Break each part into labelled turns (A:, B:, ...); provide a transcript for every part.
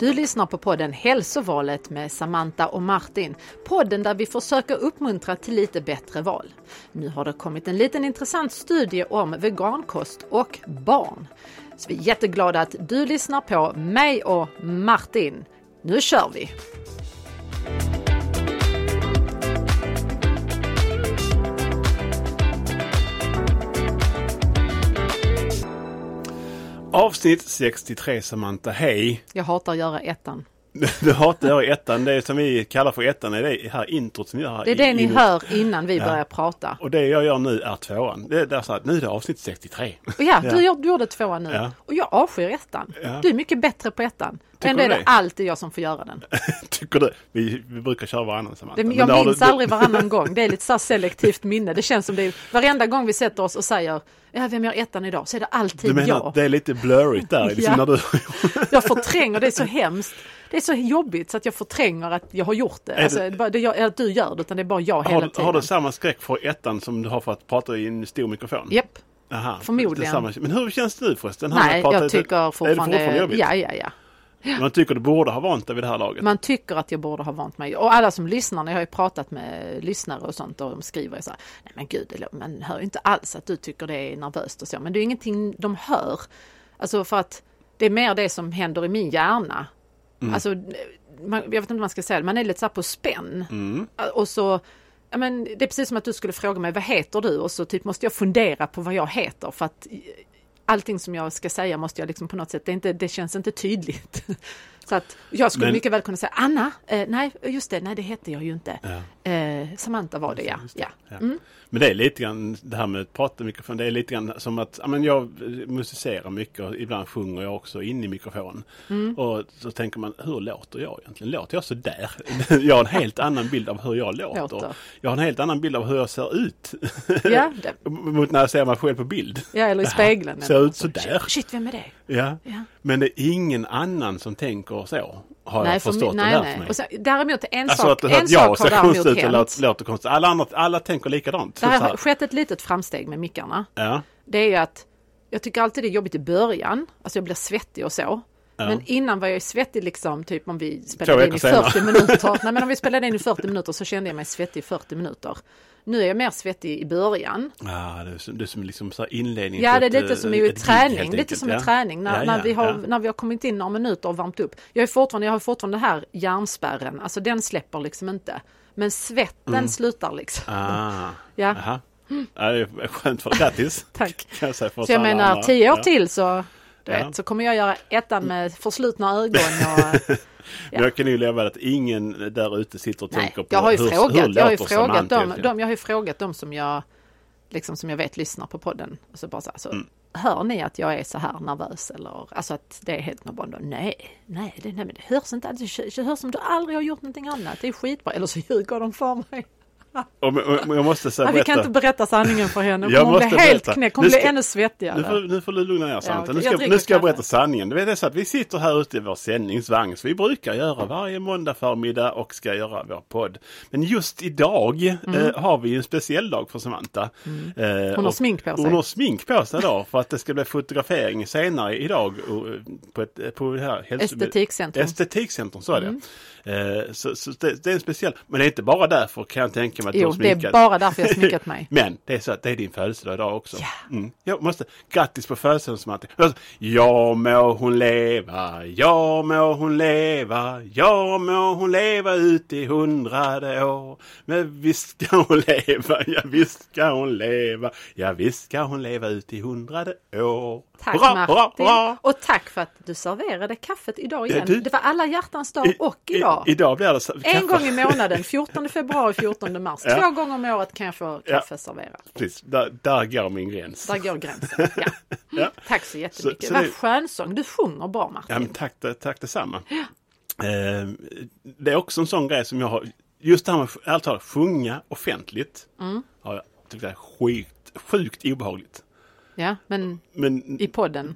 A: Du lyssnar på podden Hälsovalet med Samantha och Martin. Podden där vi försöker uppmuntra till lite bättre val. Nu har det kommit en liten intressant studie om vegankost och barn. Så vi är jätteglada att du lyssnar på mig och Martin. Nu kör vi!
B: Avsnitt 63 Samantha, hej!
A: Jag hatar att göra ettan.
B: Du hatar att göra ettan, det som vi kallar för ettan är det här introt som vi här.
A: Det är det ni hör innan vi
B: Ja.
A: börjar prata.
B: Och det jag gör nu är tvåan. Det är där så att nu är det avsnitt 63.
A: Och ja,
B: Ja.
A: du, du gjorde tvåan nu.
B: Ja.
A: Och jag avskyr ettan. Du är mycket bättre på ettan.
B: Tycker
A: Ändå
B: du
A: är det
B: det?
A: alltid jag som får göra den.
B: Tycker du? Vi, vi brukar köra varannan Samantha.
A: Det,
B: Men
A: jag minns
B: du-
A: aldrig varannan gång. Det är lite så selektivt minne. Det känns som det är varenda gång vi sätter oss och säger ja, vem gör ettan idag? Så är det
B: Du
A: alltid
B: menar
A: jag.
B: att det är lite blurrigt där? Liksom
A: Ja.
B: du,
A: Jag förtränger, det är så hemskt. Det är så jobbigt så att jag förtränger att jag har gjort det.
B: Är
A: Alltså,
B: det-
A: det är bara- det är att du gör det, utan det är bara jag hela
B: har, du-
A: tiden.
B: har du samma skräck för ettan som du har för att prata i en stor mikrofon?
A: Japp.
B: Aha,
A: förmodligen.
B: Men hur känns det nu förresten?
A: Nej, jag tycker
B: Är det
A: fortfarande...
B: fortfarande jobbigt?
A: ja, ja, ja.
B: Man tycker du borde ha vant dig vid det här laget?
A: Man tycker att jag borde ha vant mig. Och alla som lyssnar, jag har ju pratat med lyssnare och sånt och de skriver så här, nej men gud, man hör ju inte alls att du tycker det är nervöst och så. Men det är ingenting de hör. Alltså för att det är mer det som händer i min hjärna.
B: Mm.
A: Alltså, man, jag vet inte vad man ska säga, man är lite så här på spänn.
B: Mm.
A: Och så, ja men det är precis som att du skulle fråga mig, vad heter du? Och så typ måste jag fundera på vad jag heter för att allting som jag ska säga måste jag liksom på något sätt, det, inte, det känns inte tydligt. Så att jag skulle
B: Men-
A: mycket väl kunna säga Anna, eh, nej just det, nej det hette jag ju inte.
B: Ja.
A: Eh, Samantha var det ja.
B: Det,
A: ja. Mm.
B: Men det är lite grann det här med att prata i mikrofon. Det är lite grann som att men jag musicerar mycket och ibland sjunger jag också in i mikrofon.
A: Mm.
B: Och så tänker man, hur låter jag egentligen? Låter jag så där? jag har en helt annan bild av hur jag låter.
A: Låter.
B: Jag har en helt annan bild av hur jag ser ut.
A: Ja, det,
B: Mot när jag ser mig själv på bild.
A: ja, eller i spegeln.
B: ser ut
A: så. Shit, Shit, vem är det?
B: Ja.
A: Ja.
B: Men det är ingen annan som tänker så. Har jag
A: för
B: förstått och
A: nej,
B: lärt
A: nej.
B: mig.
A: Och däremot en
B: Alltså
A: sak,
B: att,
A: en
B: att jag
A: sak har
B: ser konstig
A: däremot
B: ut
A: hänt.
B: låter, låter konstigt. Alla, andra, alla tänker likadant.
A: Det har skett ett litet framsteg med mickarna.
B: Ja.
A: Det är ju att jag tycker alltid det är jobbigt i början. Alltså jag blir svettig och så. Men innan var jag svettig liksom, typ om vi spelade in i
B: veckor
A: 40 minuter. Nej men om vi spelade in i 40 minuter så kände jag mig svettig i 40 minuter. Nu är jag mer svettig i början.
B: Ja, det är som, det är som liksom så här inledning
A: Ja, det är lite
B: eh,
A: som i
B: ett gig,
A: träning. Lite som
B: ja.
A: i träning när,
B: Ja,
A: när, vi har, när vi har kommit in några minuter och värmt upp. Jag, är fortfarande, jag har fortfarande det här hjärnspärren, alltså den släpper liksom inte. Men svetten slutar liksom.
B: Mm. Ah,
A: Ja.
B: Aha. Ja, det är skönt för Grattis!
A: Tack. Så jag menar,
B: andra.
A: tio år
B: Ja.
A: till så, du
B: Ja.
A: vet, så kommer jag göra ettan med förslutna ögon och
B: Men Jag kan ju lova att ingen där ute sitter och
A: Nej,
B: tänker på
A: jag har ju
B: hur,
A: frågat,
B: hur
A: jag har ju frågat dem, dem, jag har ju frågat dem som jag, liksom som jag vet lyssnar på podden. Och så bara så, här, så
B: Mm.
A: hör ni att jag är så här nervös eller, alltså att det är helt normalt? Nej, nej, det, nej, men det hörs inte det hörs som du aldrig har gjort någonting annat, det är skitbra, eller så ljuger de för mig.
B: Och, och jag måste säga,
A: Ja, vi kan
B: berätta.
A: inte berätta sanningen för henne,
B: Jag
A: hon blir
B: måste
A: helt
B: berätta.
A: knäckt, hon
B: Nu
A: blir ännu svettigare.
B: Nu får, nu får du lugna ner Samantha.
A: okej,
B: nu,
A: jag
B: ska,
A: dricker
B: nu ska jag berätta sanningen. Det är så att vi sitter här ute i vår sändningsvagn. Så vi brukar göra varje måndag förmiddag och ska göra vår podd. Men just idag eh, har vi en speciell dag för Samantha. Eh,
A: Mm. Hon har smink på sig.
B: Hon har smink på sig då för att det ska bli fotografering senare idag och, eh, på, ett, på det här hälso-
A: Estetikcentrum.
B: Estetikcentrum, så är det.
A: Mm.
B: Eh, så så det, det är en speciell, men det är inte bara därför kan jag tänka mig att
A: Jo,
B: du har
A: det är
B: sminkat.
A: bara därför jag har sminkat mig.
B: Men det är så att det är din födelsedag idag också. Mm. Jag måste, grattis på födelsedagen Samantha. Ja må hon leva, ja må hon leva, ja må hon leva ut i hundrade år. Men visst ska hon leva, ja visst ska hon leva, ja visst ska hon leva ut i hundrade år.
A: Tack
B: hurra,
A: Martin!
B: hurra, hurra!
A: Och tack för att du serverade kaffet idag
B: Ja,
A: igen.
B: du-
A: Det var alla hjärtans dag och idag.
B: Idag blir det så,
A: En
B: kaffe.
A: gång i månaden, 14 februari, 14 mars.
B: Ja.
A: Två gånger om året kan jag få
B: Ja.
A: kaffe serverat.
B: Precis, där, där går min gräns.
A: Där går gränsen. Ja.
B: Ja.
A: Tack så jättemycket.
B: Så- så
A: Vad
B: det-
A: skönsång. Du sjunger bra Martin.
B: Ja, men tack, tack detsamma. Eh, det är också en sån grej som jag har, just det här med ärligt talat, sjunga offentligt.
A: Mm.
B: Har jag tyckt det är sjukt, sjukt obehagligt.
A: Ja, men
B: Men,
A: i podden.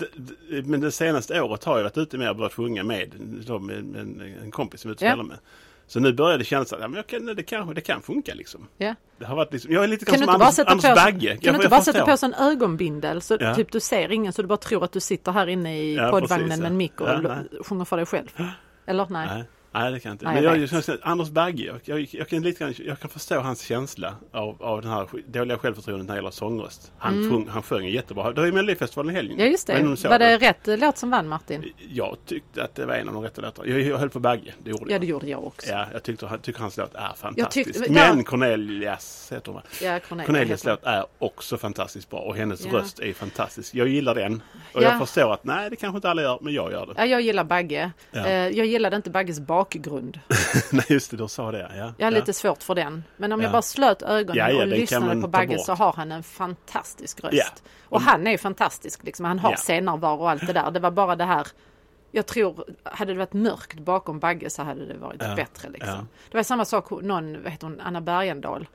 B: men det senaste året har jag varit ute mer och börjat sjunga med, med, med en, en kompis som jag
A: Ja.
B: med. Så nu börjar det kännas att ja, men jag kan, det, kanske, det kan funka liksom.
A: Ja.
B: Det har varit liksom jag är lite
A: Kan
B: som Anders, Anders
A: på,
B: Bagge.
A: kan
B: Jag-
A: du inte bara sätta på sig en ögonbindel så
B: Ja.
A: typ du ser ingen så du bara tror att du sitter här inne i
B: Ja,
A: poddvagnen
B: precis,
A: med en
B: ja.
A: mick och
B: Ja, nej.
A: sjunger för dig själv. Eller nej?
B: Nej. Nej, det kan jag inte.
A: Nej,
B: Men
A: jag
B: jag, jag, känner- Anders Bagge, jag, jag, jag, kan lite grann, jag kan förstå hans känsla av, av den här dåliga självförtroendet när det gäller sångröst. Han, sjung, han sjöng jättebra. Det var ju Melodifestivalen i helgen.
A: Mm. Ja just
B: Jag
A: det. Var det rätt eh, låt som vann Martin?
B: Jag tyckte att det var en av de rätta låtarna. Jag, jag höll på Bagge, det gjorde
A: Ja
B: jag.
A: det gjorde jag också.
B: Ja, jag tyckte, tycker hans låt är
A: Jag
B: fantastisk.
A: tyckte-
B: Men
A: där-
B: Cornelius heter hon?
A: Ja, Cornelia
B: Cornelius
A: heter
B: låt är också fantastiskt bra och hennes
A: Ja.
B: röst är fantastisk. Jag gillar den. Och
A: Ja.
B: jag förstår att nej, det kanske inte alla gör, men jag gör det.
A: Ja, jag gillar Bagge.
B: Ja.
A: Eh, Jag gillade inte Bagges bakgrund.
B: nej, just det, du sa det. Ja.
A: Jag har
B: ja.
A: lite svårt för den. Men om
B: Ja.
A: jag bara slöt ögonen
B: Ja,
A: och lyssnade på Bagge så har han en fantastisk röst. Och han är fantastisk. Liksom. Han har
B: Ja.
A: scenärvaro och allt det där. Det var bara det här. Jag tror, hade det varit mörkt bakom Bagge så hade det varit bättre. Liksom. Det var samma sak, någon, vad heter hon, Anna Bergendahl.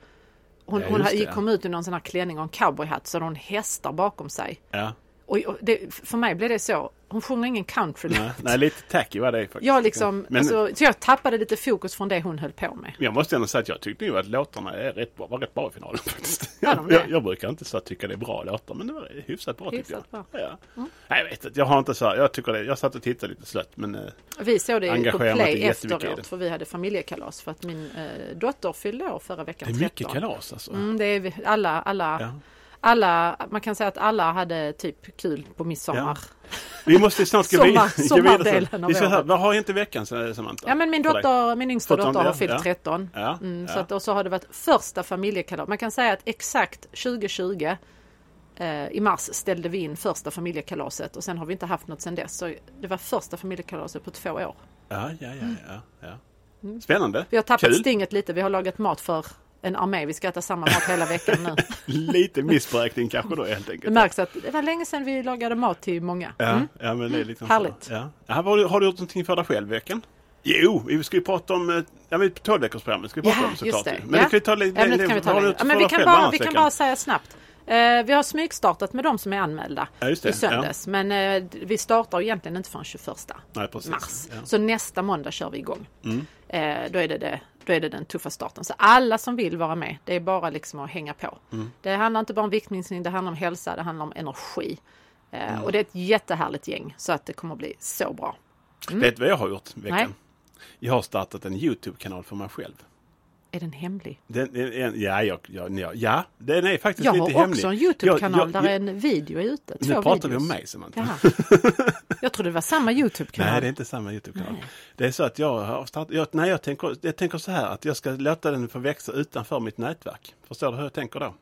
A: Hon, hon
B: det,
A: kom ut i någon sån här klänning och en cowboyhatt så hade hon hästar bakom sig.
B: Ja.
A: Och, det, för mig blev det så, hon sjunger ingen country
B: Nej, nej, lite tacky var det faktiskt.
A: Jag liksom,
B: Men
A: alltså, så jag tappade lite fokus från det hon höll på med.
B: jag måste ändå säga att jag tyckte ju att låtarna är rätt bra, var rätt bra i finalen faktiskt.
A: Var de
B: jag, jag brukar inte så tycka det är bra låtar, men det var hyfsat bra tyckte jag.
A: Hyfsat bra. Mm.
B: Ja. Nej, jag vet inte, jag har inte så jag tycker det. Jag satt och tittade lite slött, men eh,
A: Vi såg det på play efteråt för vi hade familjekalas för att min eh, dotter fyllde år förra veckan.
B: det är mycket
A: 13.
B: kalas alltså.
A: Mm, det är alla, alla,
B: Ja.
A: Alla, man kan säga att alla hade typ kul på midsommar.
B: Vi måste snart gå
A: Sommar-
B: vidare.
A: sommardelen av
B: Vi
A: året.
B: Vad har hänt i veckan Samantha?
A: Ja men min dotter, min yngsta
B: 17,
A: dotter har
B: ja,
A: fyllt
B: ja.
A: 13.
B: Ja,
A: Mm,
B: ja.
A: så att, och så har det varit första familjekalas. Man kan säga att exakt 2020 eh, i mars ställde vi in första familjekalaset och sen har vi inte haft något sen dess. Så det var första familjekalaset på två år.
B: Ja, ja, ja, ja, ja. Spännande.
A: Mm. Vi har tappat
B: Kul.
A: stinget lite. Vi har lagat mat för en armé. Vi ska äta samma mat hela veckan nu.
B: Lite missberäkning kanske då helt
A: Det
B: enkelt.
A: märks att det var länge sedan vi lagade mat till många.
B: Ja,
A: Mm.
B: ja men det är liksom
A: Härligt.
B: Så. Ja. Ja, har, du, har du gjort någonting för dig själv i veckan? Jo, vi ska ju prata om, eh, ja men 12 veckors programmet ska vi prata
A: Ja,
B: om
A: just
B: såklart.
A: det.
B: Men
A: Ja.
B: det kan vi ta lite
A: Ämnet kan vi ta Ja, men vi kan, bara, vi kan bara säga snabbt. Eh, vi har smygstartat med de som är anmälda
B: Ja, det.
A: i söndags. Men eh, vi startar egentligen inte förrän 21
B: Nej,
A: mars.
B: Ja.
A: Så nästa måndag kör vi igång.
B: Mm.
A: Eh, då, är det det, då är det den tuffa starten. Så alla som vill vara med, det är bara liksom att hänga på.
B: Mm.
A: Det handlar inte bara om viktminskning, det handlar om hälsa, det handlar om energi. Eh,
B: Mm.
A: Och det är ett jättehärligt gäng så att det kommer att bli så bra.
B: Vet du vad jag har gjort veckan?
A: Mm. Nej.
B: Jag har startat en YouTube-kanal för mig själv.
A: Är den hemlig?
B: Den, en- ja, jag, ja, ja, den är faktiskt
A: Jag har
B: hemlig.
A: också en YouTube-kanal
B: Jag- jag-
A: där en video är ute.
B: Nu pratar vi om mig Samantha.
A: Jag trodde det var samma YouTube-kanal.
B: Nej, det är inte samma YouTube-kanal. Det är så att jag har startat, jag, nej, jag tänker, jag tänker så här att jag ska låta den få växa utanför mitt nätverk. Förstår du hur jag tänker då?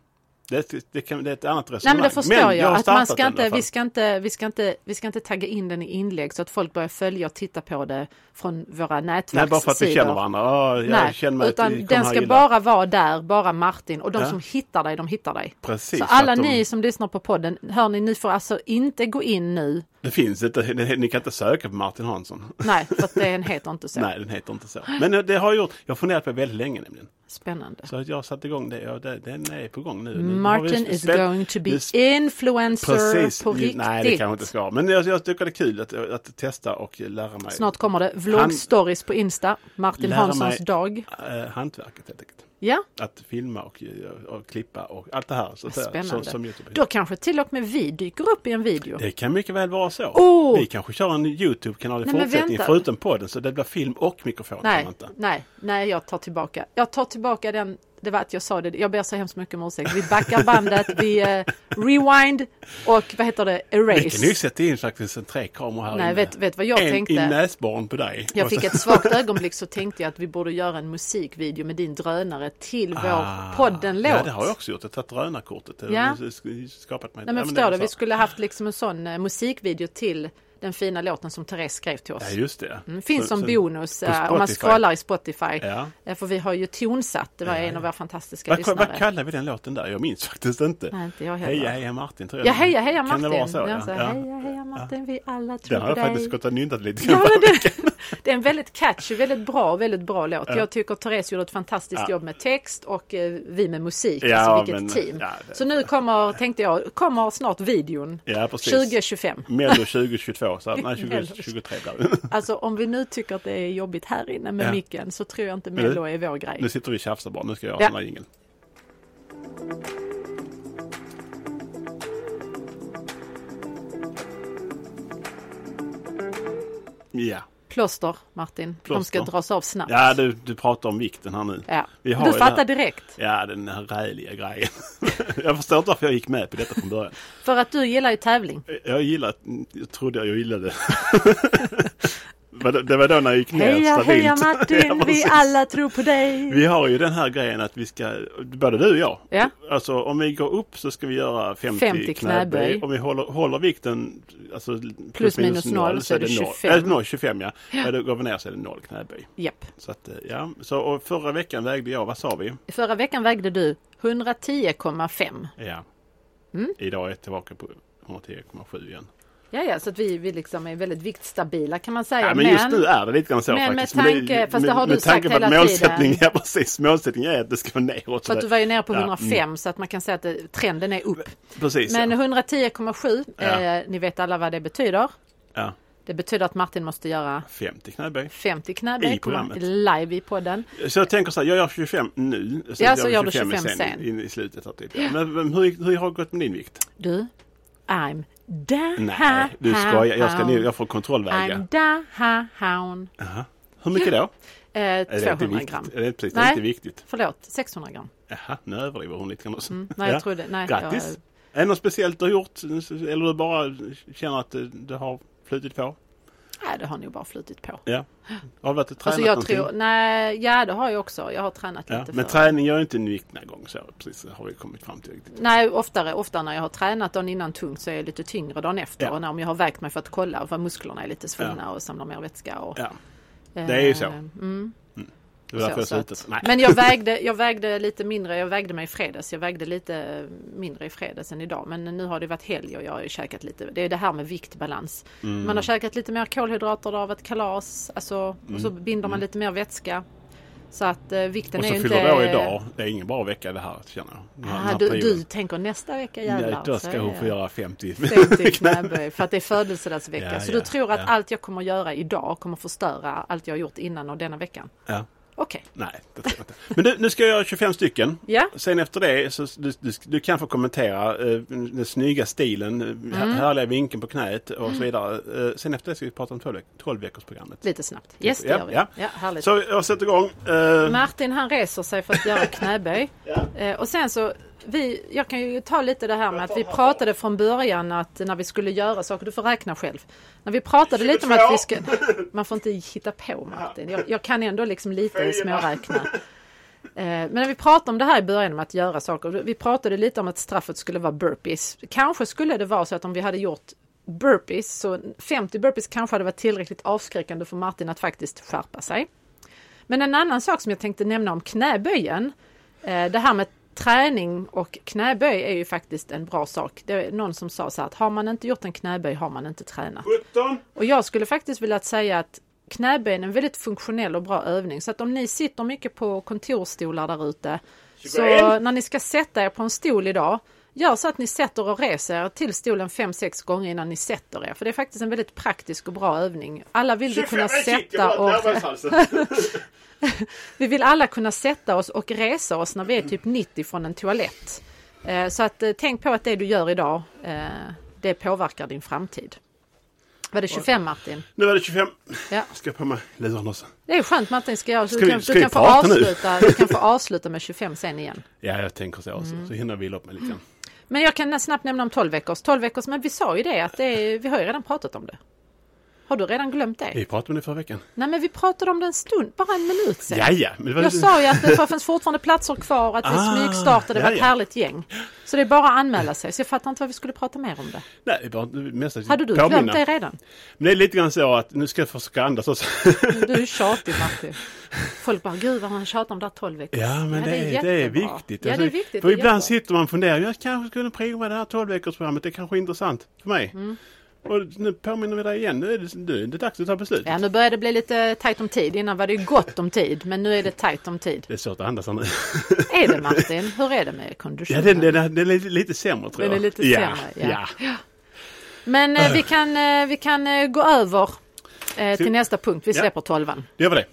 B: Det, det, kan, det är ett annat
A: Nej
B: resonemang.
A: men det förstår jag.
B: har
A: att man ska inte, vi, ska inte, vi, ska inte, vi ska inte tagga in den i inlägg så att folk börjar följa och titta på det från våra nätverkssidor.
B: Nej, bara för att vi känner varandra. Ja, jag
A: Nej,
B: känner mig
A: utan den ska
B: illa.
A: bara vara där, bara Martin. Och de
B: Ja.
A: som hittar dig, de hittar dig.
B: Precis,
A: så alla
B: de-
A: ni som lyssnar på podden, hör ni, ni får alltså inte gå in nu.
B: Det finns inte, ni kan inte söka på Martin Hansson.
A: Nej, för att den heter inte så.
B: Nej, den heter inte så. Men eh, det har jag gjort. Jag har funderat på det väldigt länge nämligen.
A: Spännande.
B: Så jag har satt igång det det, den är på gång nu.
A: Martin is going to be influencer
B: Precis.
A: på riktigt.
B: Nej, det kanske inte ska. Men jag, jag tycker det är kul att, att testa och lära mig.
A: Snart kommer det vloggstories på Insta. Martin Hanssons
B: mig-
A: dag.
B: eh, hantverket helt enkelt.
A: Ja,
B: Att filma och, och klippa och allt det här. Så, så,
A: Spännande.
B: som YouTube.
A: då kanske till och med vi dyker upp i en video.
B: Det kan mycket väl vara så.
A: Oh!
B: Vi kanske kör en YouTube-kanal i
A: Nej,
B: fortsättningen förutom podden så det blir film och mikrofon.
A: Nej, nej, nej, jag tar tillbaka. Jag tar tillbaka den. Det var att jag sa det. Jag ber så hemskt mycket om ursäkt. Vi backar bandet, vi eh, rewind och vad heter det?
B: Vi kan ju
A: Erase.
B: sätta in faktiskt en tre kameror här
A: Nej,
B: inne.
A: vet, vet vad jag
B: en i
A: tänkte?
B: näsborren på dig.
A: Jag fick ett svagt ögonblick så tänkte jag att vi borde göra en musikvideo med din drönare till vår
B: Ah,
A: podden-låt.
B: Ja, det har jag också gjort. Jag har tagit drönarkortet.
A: Ja.
B: sk- skapat mig.
A: Nej men förstår du, vi skulle haft liksom en sån eh, musikvideo till den fina låten som Therese skrev till oss.
B: Ja, just det.
A: Mm, finns
B: Så-
A: som bonus
B: på
A: eh, om man scrollar i Spotify.
B: Ja.
A: Eh, För vi har ju tonsatt, det var
B: Ja,
A: en
B: ja.
A: av våra fantastiska
B: Vad,
A: lyssnare.
B: vad kallar vi den låten där? Jag minns faktiskt inte.
A: Nej, inte jag heller.
B: Heja heja Martin tror jag.
A: Ja, heja heja
B: Kan
A: Martin.
B: det vara så?
A: Ja,
B: Ja,
A: så,
B: ja.
A: Heja heja Martin, vi alla tror
B: Den har
A: på
B: jag
A: dig.
B: faktiskt gått och nyndat lite grann
A: Ja,
B: på.
A: Det, är en väldigt catchy, väldigt bra, väldigt bra låt.
B: Ja.
A: Jag tycker Therese gjorde ett fantastiskt
B: Ja.
A: jobb med text och eh, vi med musik.
B: Ja,
A: alltså vilket
B: men-
A: team.
B: ja, det-
A: Så nu kommer, tänkte jag, kommer snart videon.
B: Ja, precis.
A: 2025.
B: Mello 2022, så, nej
A: Mello.
B: 2023 blir.
A: Alltså om vi nu tycker att det är jobbigt här inne med
B: Ja.
A: micken så tror jag inte Mello är vår grej.
B: Nu sitter vi och tjafsar bara. Nu ska jag göra
A: Ja.
B: den här jingeln. Ja.
A: Plåster, Martin. De ska
B: Plåster.
A: dras av snabbt.
B: Ja, du, du pratar om vikten här nu.
A: Ja. Du fattar
B: det
A: direkt.
B: Ja, den här räliga grejen. jag förstår inte varför jag gick med på detta från början.
A: För att du gillar ju tävling.
B: Jag gillar, jag trodde jag gillade. Det- var då när jag gick ner
A: Heja,
B: stabilt.
A: heja
B: Ja,
A: Martin, vi
B: precis.
A: alla tror på dig.
B: Vi har ju den här grejen att vi ska, både du och jag.
A: Ja.
B: Alltså om vi går upp så ska vi göra 50,
A: 50
B: knäböj. Om vi håller, håller vikten alltså plus,
A: minus noll så är det 25.
B: Äh, noll, 25 ja. ja. Då går vi ner så är det noll knäböj.
A: Japp.
B: Så att, eh, ja. Så och förra veckan vägde jag, vad sa vi?
A: Förra veckan vägde du 110,5.
B: Ja.
A: Mm.
B: Idag är jag tillbaka på 110,7 igen.
A: Ja, ja, så att vi, vi liksom är väldigt viktstabila kan man säga.
B: Ja, men just nu är det lite grann så
A: men med
B: faktiskt.
A: tanke- fast det har du
B: med tanke
A: sagt hela
B: målsättning,
A: tiden.
B: Ja precis, målsättningen är att det ska vara neråt.
A: För att du var ju nere på
B: Ja,
A: 105 så att man kan säga att det, trenden är upp.
B: Precis.
A: Men
B: ja.
A: 110,7,
B: Ja.
A: eh, ni vet alla vad det betyder.
B: ja.
A: Det betyder att Martin måste göra
B: 50 knäböj.
A: 50 knäböj
B: I programmet.
A: live i podden.
B: Så jag tänker så här, jag gör 25 nu. Så
A: Ja,
B: jag
A: så gör du
B: 25
A: 25 sen.
B: In i slutet. Typ. Men, men hur, hur har det gått med din vikt?
A: Du, I'm down.
B: Nej, du skojar. Jag, ska, ner- jag får kontrollväga.
A: I'm down.
B: Jaha. Hur mycket då?
A: Eh,
B: Är det inte
A: 200
B: viktigt?
A: gram.
B: Är det precis, det är
A: Nej.
B: inte viktigt?
A: Förlåt, 600 gram.
B: Jaha, nu överdriver hon lite grann också.
A: Mm, nej, jag trodde, nej,
B: Grattis! Är det något speciellt du har gjort? Eller du bara känner att det, det har flutit på?
A: Nej, det har nog bara flutit på.
B: Ja. Har du varit och tränat
A: Alltså jag
B: någonting?
A: tror, nej, ja det har jag också. Jag har tränat
B: Ja,
A: lite
B: men
A: för.
B: träning gör inte en viktnedgång så precis har vi kommit fram till. Riktigt.
A: Nej, oftare, oftare när jag har tränat dagen innan tungt så är jag lite tyngre dagen efter.
B: Ja.
A: Och när om jag har vägt mig för att kolla vad musklerna är lite svullna och samlar mer vätska. Och,
B: Ja, det är ju så.
A: eh, Mm,
B: det var därför
A: så,
B: jag
A: så att,
B: Nej.
A: men jag vägde, jag vägde lite mindre, jag vägde mig i fredags. Jag vägde lite mindre i fredags än idag. Men nu har det varit helg och jag har ju käkat lite. Det är det här med viktbalans.
B: Mm.
A: Man har käkat lite mer kolhydrater, det har varit kalas. Alltså, och så
B: Mm.
A: binder man lite mer vätska. Så att eh, vikten
B: Och
A: är
B: så
A: ju
B: fyller
A: inte...
B: du år idag. Det är ingen bra vecka det här känner jag. Här-
A: Ah,
B: här
A: du,
B: perioden.
A: du tänker nästa vecka
B: Nej,
A: jävlar.
B: då
A: så
B: ska hon få göra 50.
A: 50 knäböj för att det är födelsedagsvecka.
B: Ja,
A: så
B: ja,
A: du tror att
B: ja.
A: allt jag kommer göra idag kommer förstöra allt jag har gjort innan och denna veckan?
B: Ja.
A: Okej.
B: Nej, det tror jag inte. Men du, nu ska jag göra 25 stycken.
A: Ja.
B: Sen efter det så du, du, du kan få kommentera eh, den snygga stilen, mm. härliga vinkeln på knät och så vidare. Eh, sen efter det ska vi prata om 12, 12 veckors programmet.
A: Lite snabbt. Yes, det
B: Ja,
A: gör vi.
B: ja.
A: Ja, härligt.
B: Så jag sätter igång. Eh,
A: Martin han reser sig för att göra knäböj.
B: Ja.
A: Eh, och sen så, vi, jag kan ju ta lite det här med att vi pratade från början att när vi skulle göra saker, du får räkna själv. När vi pratade lite om att vi ska, man får inte hitta på Martin. Jag, jag kan ändå liksom lite småräkna. Eh, Men när vi pratade om det här i början om att göra saker. Vi pratade lite om att straffet skulle vara burpees. Kanske skulle det vara så att om vi hade gjort burpees, så 50 burpees kanske hade varit tillräckligt avskräckande för Martin att faktiskt skärpa sig. Men en annan sak som jag tänkte nämna om knäböjen. eh, Det här med träning och knäböj är ju faktiskt en bra sak. Det är någon som sa så här att har man inte gjort en knäböj har man inte tränat.
B: 17!
A: Och jag skulle faktiskt vilja säga att knäböj är en väldigt funktionell och bra övning. Så att om ni sitter mycket på kontorsstolar där ute. Så
B: 21.
A: när ni ska sätta er på en stol idag. Gör så att ni sätter och reser er till stolen 5-6 gånger innan ni sätter er. För det är faktiskt en väldigt praktisk och bra övning. Alla vill vi kunna sätta och... Vi vill alla kunna sätta oss och resa oss när vi är typ 90 från en toalett. Eh, Så att eh, tänk på att det du gör idag, eh, det påverkar din framtid. Var det 25 Martin?
B: Nu är det 25.
A: Ja.
B: Ska jag på mig luren också?
A: Det är skönt Martin ska jag.
B: Ska
A: du
B: vi-
A: kan,
B: ska
A: du
B: vi
A: kan få
B: nu?
A: avsluta, du kan få avsluta med 25 sen igen.
B: Ja, jag tänker så. också.
A: Mm.
B: Så hinner jag vila upp mig lite grann.
A: Men jag kan snabbt nämna om 12 veckors. 12 veckors, men vi sa ju det att det är, vi har ju redan pratat om det. Har du redan glömt det?
B: Vi pratade om det förra veckan.
A: Nej men vi pratade om det en stund, bara en minut sen.
B: Ja, ja. Men det var
A: Jag sa ju att det finns fortfarande platser kvar och att vi
B: Ah,
A: smygstartade, det var
B: ja,
A: ett
B: ja.
A: härligt gäng. Så det är bara att anmäla sig. Så jag fattar inte vad vi skulle prata mer om det.
B: Nej, det var mest
A: Hade du
B: påminna.
A: glömt det redan?
B: Men det är lite grann så att nu ska jag försöka andas också.
A: Du är tjatig Martin. Folk bara, gud vad han tjatar om det här 12 veckors.
B: Ja, men det, är, det är viktigt.
A: Ja,
B: Alltså,
A: det är viktigt.
B: För
A: det
B: ibland
A: jättebra.
B: sitter man och funderar, jag kanske skulle prova det här 12 veckors programmet. Det är kanske är intressant för mig.
A: Mm.
B: Och nu påminner vi dig igen. Nu är det, nu är det dags att ta beslut.
A: Ja, nu börjar det bli lite tajt om tid. Innan var det gott om tid, men nu är det tajt om tid.
B: Det är svårt att andas här nu.
A: Är det Martin? Hur är det med
B: Ja,
A: konditionen?
B: den, den, den är lite, sämre tror
A: Den
B: jag.
A: är lite
B: ja,
A: sämre, ja.
B: ja.
A: Men eh, vi kan, eh, vi kan eh, gå över till nästa punkt. Vi
B: Ja.
A: släpper tolvan.
B: Det gör vi det.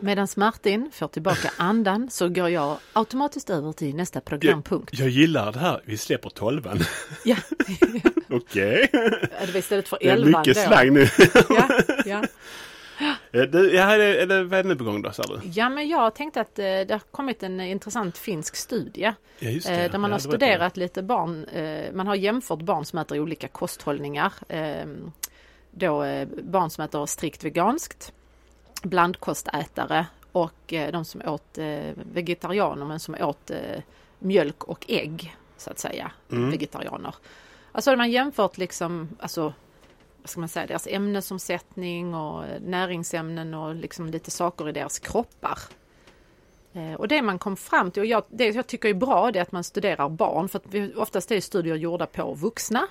A: Medan Martin får tillbaka andan så går jag automatiskt över till nästa programpunkt.
B: Jag gillar det här, vi släpper tolvan.
A: Ja,
B: Okej.
A: det var istället för
B: Det är
A: elvan
B: mycket
A: då.
B: slang nu.
A: Ja, ja.
B: Eh, ja, det, är det, vad är det nu på gång då, sa du?
A: ja, men jag tänkte att eh, det har kommit en intressant finsk studie
B: Ja, just
A: eh, där man
B: Ja,
A: har
B: det var det.
A: studerat lite barn, man har jämfört barn som äter olika kosthållningar. Då barn som äter strikt veganskt, blandkostätare och eh, de som åt eh, vegetarianer men som åt eh, mjölk och ägg så att säga,
B: Mm.
A: vegetarianer. Alltså har man jämfört liksom, alltså vad ska man säga, deras ämnesomsättning och näringsämnen och liksom lite saker i deras kroppar. Och det man kom fram till, och jag, det jag tycker är bra, det är att man studerar barn, för att vi, oftast är studier gjorda på vuxna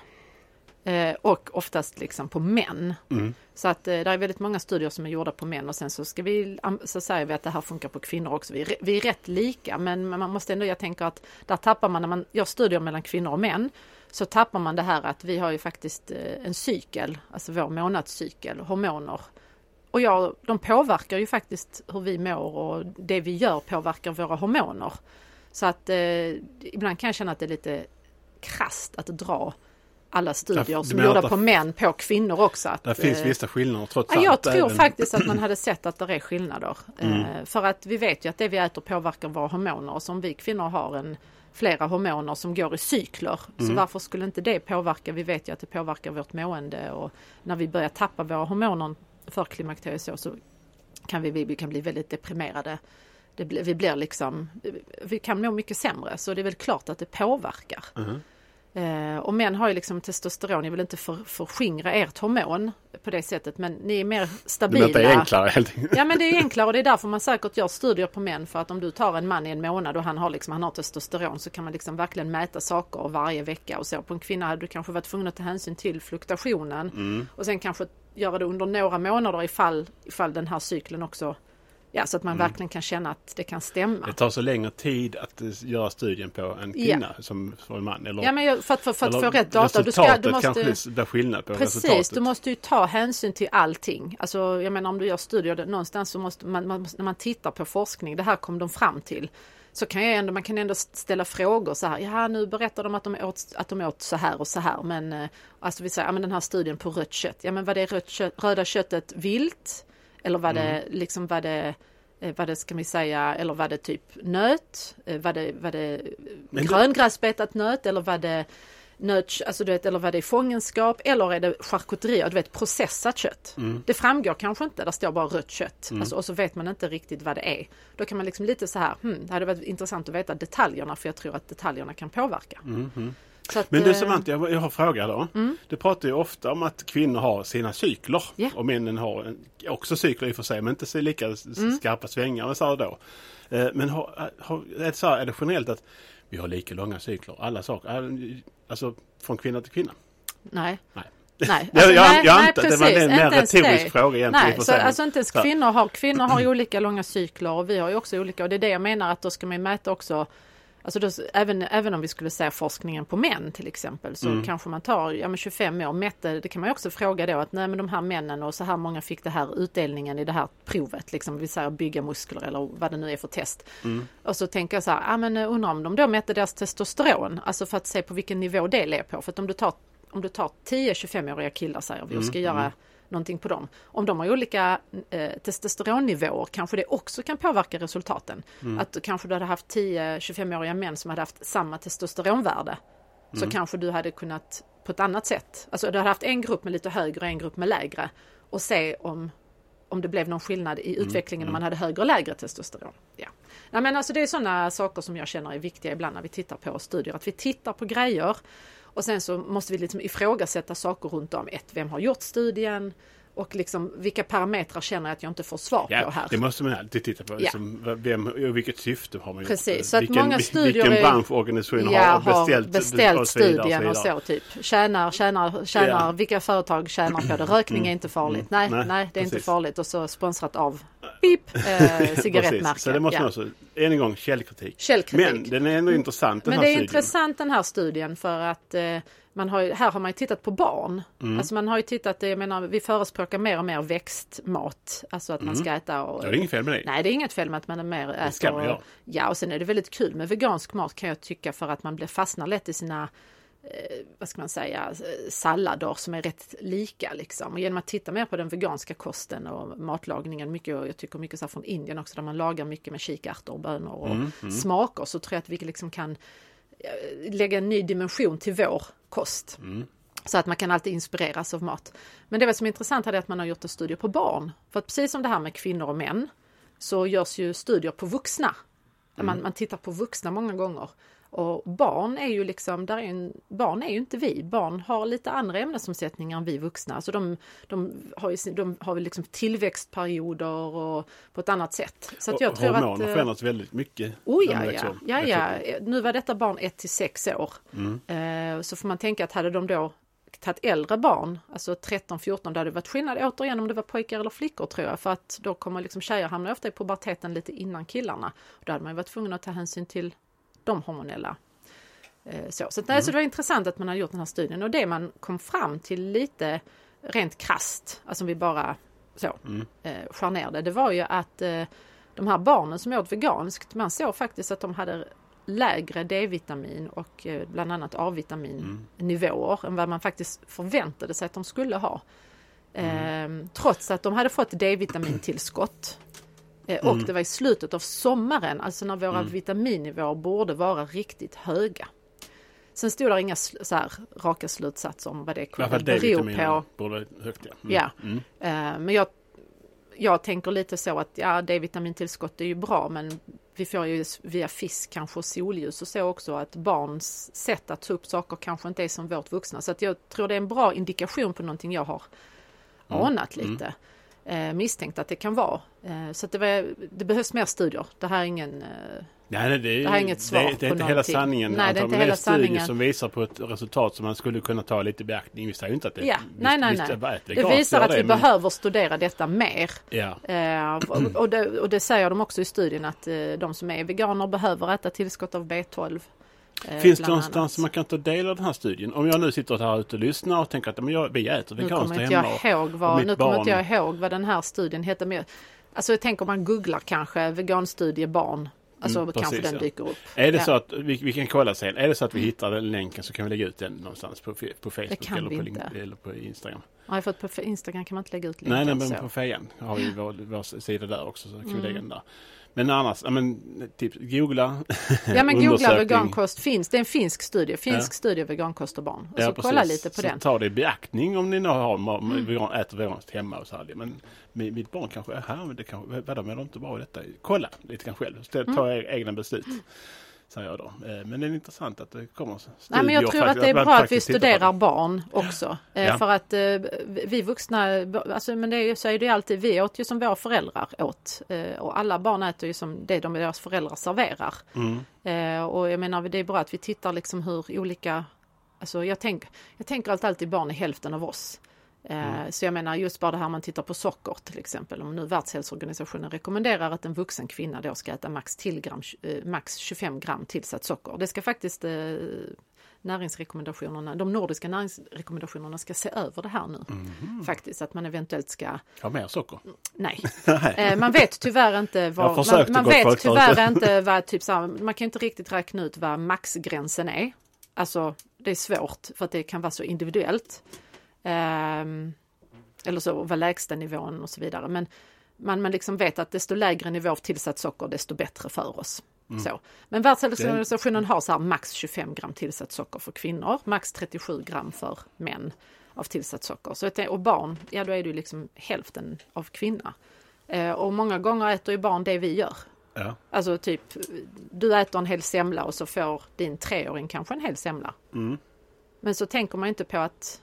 A: eh, och oftast liksom på män.
B: Mm.
A: Så att eh, det är väldigt många studier som är gjorda på män och sen så ska vi, så säger vi att det här funkar på kvinnor också. Vi är, vi är rätt lika men man måste ändå, jag tänker att där tappar man, när man gör studier mellan kvinnor och män, så tappar man det här att vi har ju faktiskt eh, en cykel, alltså vår månadscykel, hormoner. Och ja, de påverkar ju faktiskt hur vi mår och det vi gör påverkar våra hormoner. Så att eh, ibland kan jag känna att det är lite krasst att dra alla studier som
B: menar
A: gjorda på män på kvinnor också. Att,
B: Det finns
A: eh,
B: vissa skillnader trots allt.
A: jag tror
B: även-
A: faktiskt att man hade sett att det är skillnader.
B: Mm.
A: Eh, för att vi vet ju att det vi äter påverkar våra hormoner och som vi kvinnor har en flera hormoner som går i cykler. Så
B: Mm.
A: varför skulle inte det påverka? Vi vet ju att det påverkar vårt mående och när vi börjar tappa våra hormoner för klimakteriet så, så kan vi, vi kan bli väldigt deprimerade. Det vi blir liksom, vi kan må mycket sämre så det är väl klart att det påverkar.
B: Mhm.
A: Eh, och män har ju liksom testosteron, jag vill inte för, förskingra ert hormon på det sättet men ni är mer stabila.
B: detta är enklare helt enkelt.
A: Ja men det är enklare och det är därför man säkert gör studier på män för att om du tar en man i en månad och han har, liksom, han har testosteron så kan man liksom verkligen mäta saker varje vecka och så. På en kvinna hade du kanske varit tvungen att ta hänsyn till fluktuationen
B: Mm.
A: och sen kanske göra det under några månader ifall, ifall den här cykeln också, ja så att man verkligen kan känna att det kan stämma.
B: Det tar så längre tid att eh, göra studien på en kvinna som för en man. Eller,
A: Ja men för att, för, för att få rätt data, du, ska, du måste...
B: kanske blir skillnad på
A: Precis,
B: resultatet.
A: du måste ju ta hänsyn till allting. Alltså, jag menar om du gör studier, någonstans så måste man, man, när man tittar på forskning, det här kom de fram till. Så kan jag ändå, man kan ändå ställa frågor så här, ja nu berättar de att de åt, att de åt så här och så här, men eh, alltså vi säger, ja men den här studien på rött kött, ja men var det rött kött, röda köttet vilt? Eller var det
B: Mm.
A: liksom, var det eh, vad det ska vi säga, eller var det typ nöt? Eh, Var det, var det
B: Men
A: gröngräsbetat nöt eller var det nöt, alltså du vet, eller var det i fångenskap eller är det charkuterier, du vet processat kött.
B: Mm.
A: Det framgår kanske inte, där står bara rött kött. Alltså, och så vet man inte riktigt vad det är. Då kan man liksom lite så här, hmm, det hade varit intressant att veta detaljerna för jag tror att detaljerna kan påverka. Så att,
B: Men du
A: eh,
B: Samantha, jag, jag har en fråga då. Du pratar ju ofta om att kvinnor har sina cykler.
A: Ja.
B: Och männen har en, också cykler i och för sig, men inte så lika
A: Mm.
B: skarpa svängar så då. Eh, Men har, har, är, det så här, är det generellt att vi har lika långa cykler, alla saker? Alltså från kvinna till kvinna?
A: Nej.
B: Nej.
A: Nej,
B: Jag- jag-
A: nej,
B: jag
A: nej,
B: antar att det var
A: precis.
B: en mer
A: Inte
B: retorisk
A: det.
B: fråga egentligen,
A: Nej, så, alltså inte ens kvinnor har, kvinnor har ju olika långa cykler och vi har ju också olika och det är det jag menar att då ska man mäta också Alltså då, även, även om vi skulle säga forskningen på män till exempel så
B: Mm.
A: kanske man tar ja, men 25 år mätte, det kan man ju också fråga då att nej men de här männen och så här många fick det här utdelningen i det här provet, liksom vi säger bygga muskler eller vad det nu är för test.
B: Mm.
A: Och så tänker jag så här, ja men eh, undrar om de då mätte deras testosteron, alltså för att se på vilken nivå det är på. För att om du tar, om du tar 10-25-åriga killar säger vi och ska göra någonting på dem. Om de har olika eh, testosteronnivåer kanske det också kan påverka resultaten. Att kanske du hade haft 10-25-åriga män som hade haft samma testosteronvärde. Så kanske du hade kunnat på ett annat sätt, alltså du hade haft en grupp med lite högre och en grupp med lägre och se om om det blev någon skillnad i utvecklingen om man hade högre och lägre testosteron. Ja. Nej, men alltså det är sådana saker som jag känner är viktiga ibland när vi tittar på studier. Att vi tittar på grejer och sen så måste vi liksom ifrågasätta saker runt om. Ett, vem har gjort studien? Och liksom vilka parametrar känner jag att jag inte får svar på
B: Ja,
A: här.
B: det måste man alltid titta på. Liksom, vem, och vilket syfte har man gjort
A: Precis,
B: det?
A: så att
B: vilken,
A: många studier
B: Vilken
A: är-
B: branschorganisation
A: Ja,
B: har beställt,
A: beställt
B: och
A: studien och
B: vidare.
A: så typ. Tjänar, tjänar, tjänar,
B: Ja.
A: vilka företag tjänar på det? Rökning är inte farligt. Nej,
B: Nej,
A: nej, det är inte
B: precis.
A: farligt och så sponsrat av pip, eh,
B: Precis.
A: cigarettmärke.
B: Så det måste man också, än en gång, källkritik.
A: Källkritik.
B: Men den är ändå intressant den
A: Men
B: här
A: det är
B: studien.
A: intressant den här studien för att eh, man har här har man ju tittat på barn.
B: Mm.
A: Alltså man har ju tittat, jag menar vi förespråkar mer och mer växtmat. Alltså att man ska äta och...
B: Det är inget fel med det.
A: Nej, det är inget fel med att man är mer äter.
B: ska man göra.
A: Ja, och sen är det väldigt kul med vegansk mat kan jag tycka för att man blir fastnar lätt i sina eh, vad ska man säga, eh, sallader som är rätt lika liksom. Och genom att titta mer på den veganska kosten och matlagningen, mycket, och jag tycker mycket så här från Indien också, där man lagar mycket med kikärtor och bönor och
B: Mm,
A: smaker, så tror jag att vi liksom kan lägga en ny dimension till vår kost.
B: Mm.
A: Så att man kan alltid inspireras av mat. Men det var som är intressant är att man har gjort en studie på barn. För att precis som det här med kvinnor och män så görs ju studier på vuxna. Där Man, man tittar på vuxna många gånger. Och barn är ju liksom, där är en, barn är ju inte vi. Barn har lite andra ämnesomsättningar än vi vuxna. Alltså de, de har ju de har väl liksom tillväxtperioder och på ett annat sätt. Så att jag
B: och
A: tror
B: hormoner
A: att... eh,
B: förändras väldigt mycket.
A: Oh ja, ja. ja, ja. Nu var detta barn 1 till 6 år. Eh, så får man tänka att hade de då tagit äldre barn, alltså 13-14, då hade det varit skillnad återigen om det var pojkar eller flickor tror jag. För att då kommer liksom tjejer hamna ofta i puberteten lite innan killarna. Då hade man ju varit tvungen att ta hänsyn till de hormonella. Eh, så så, nej, så det var intressant att man har gjort den här studien och det man kom fram till lite rent krast, alltså om vi bara så eh, skär ner det, det var ju att eh, de här barnen som åt veganskt, man såg faktiskt att de hade lägre D-vitamin och eh, bland annat A-vitaminnivåer än vad man faktiskt förväntade sig att de skulle ha. Eh, trots att de hade fått D-vitamintillskott. Eh, och det var i slutet av sommaren, alltså när våra vitaminnivåer borde vara riktigt höga. Sen stod det inga så här, raka slutsatser om vad det kunde bero på.
B: borde högt. Ja. Mm.
A: Ja.
B: Mm.
A: Eh, Men jag, jag tänker lite så att ja, D-vitamintillskott är ju bra men vi får ju via fisk kanske och solljus och så också att barns sätt att ta upp saker kanske inte är som vårt vuxna. Så att jag tror det är en bra indikation på någonting jag har
B: Mm.
A: anat lite. Eh, misstänkt att det kan vara. Eh, så det, var, det behövs mer studier. Det här är ingen... Eh,
B: Nej, nej, det, är,
A: Det här är inget svar
B: det, det är inte hela sanningen.
A: Nej, det är inte hela sanningen.
B: som visar på ett resultat som man skulle kunna ta lite beaktning. Vi säger inte att det
A: ja,
B: visst,
A: nej, nej,
B: visst,
A: nej.
B: bara ett
A: Det
B: veganskt
A: visar att vi
B: det, men-
A: behöver studera detta mer.
B: Ja,
A: Eh, och, och, det, och det säger de också i studien att eh, de som är veganer behöver äta tillskott av B12. Eh,
B: Finns det någonstans man kan ta del av den här studien? Om jag nu sitter här ute och lyssnar och tänker att men jag, vi äter veganskt hemma.
A: jag ihåg vad, nu kommer
B: barn-
A: inte jag ihåg vad den här studien heter. Men, alltså jag tänker om man googlar kanske veganstudie barn. Alltså
B: Mm,
A: kanske
B: precis,
A: den
B: ja.
A: dyker upp.
B: Är det
A: Ja.
B: så att vi, vi kan kolla sen, är det så att vi hittar den länken så kan vi lägga ut den någonstans på, på Facebook eller på,
A: inte.
B: Link- eller på Instagram.
A: Jag fått på Instagram kan man inte lägga ut länkar
B: Nej, nej, men på Fejan har vi vår, vår sida där också så kan
A: Mm.
B: vi lägga den där. Men annars, ja, men tips, googla.
A: Ja men googla vegankost finns. Det är en finsk studie. Finsk
B: Ja.
A: studie vegankost och barn. Och
B: Ja,
A: så
B: precis.
A: kolla lite på
B: så
A: den. Mm.
B: ta det i beaktning om ni nu har, ma- vegan, äter veganskt hemma och så här. Men mi- mitt barn kanske är här, men det kanske, vadå, men de inte bra i detta. Kolla lite grann själv,
A: Mm.
B: ta e- egna beslut. Säger jag då. Eh, Men det är intressant att det kommer studier.
A: Nej, men jag tror att det är bra att vi studerar barn också. Eh,
B: Ja.
A: För att eh, vi vuxna, alltså, men det är ju, så är det ju alltid, vi åt ju som våra föräldrar åt. Och alla barn äter ju som det de deras föräldrar serverar.
B: Mm.
A: Och jag menar det är bra att vi tittar liksom hur olika, alltså jag, tänk, jag tänker att alltid barn är hälften av oss. Eh, Så jag menar just bara det här man tittar på socker till exempel. Om nu Världshälsoorganisationen rekommenderar att en vuxen kvinna då ska äta max, gram, eh, max 25 gram tillsatt socker. Det ska faktiskt eh, näringsrekommendationerna, de nordiska näringsrekommendationerna ska se över det här nu.
B: Mhm.
A: Faktiskt att man eventuellt ska,
B: Ha mer socker.
A: nej. Man vet tyvärr inte vad, man, man vet
B: folk
A: tyvärr inte vad typ så här, man kan inte riktigt räkna ut vad maxgränsen är. Alltså det är svårt för att det kan vara så individuellt. Ehm, eller så vad lägsta nivån och så vidare. Men man, man liksom vet att desto lägre nivå av tillsatt socker desto bättre för oss.
B: Mm.
A: Så. Men Världshälsoorganisationen har så max 25 gram tillsatt socker för kvinnor, max 37 gram för män av tillsatt socker. Så, tänker- och barn, ja då är det liksom hälften av kvinna. Eh, och många gånger äter ju barn det vi gör.
B: Ja.
A: Alltså typ, du äter en hel semla och så får din treåring kanske en hel semla.
B: Mm.
A: Men så tänker man inte på att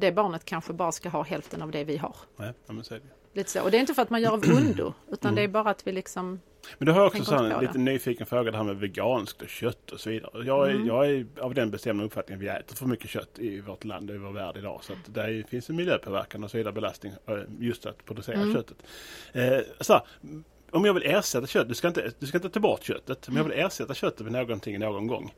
A: det barnet kanske bara ska ha hälften av det vi har.
B: Nej, men så är det.
A: Lite så. Och det är inte för att man gör av ondo, utan det är bara att vi liksom
B: Men du har också så en lite nyfiken fråga det här med veganskt och kött och så vidare. Jag är,
A: Mm.
B: jag är av den bestämda uppfattningen att vi äter för mycket kött i vårt land och i vår värld idag. Så att det finns en miljöpåverkan och så vidare belastning eh, just att producera
A: Mm.
B: köttet. Eh, så här, om jag vill ersätta kött, du ska, inte, du ska inte ta bort köttet, men jag vill ersätta köttet med någonting någon gång.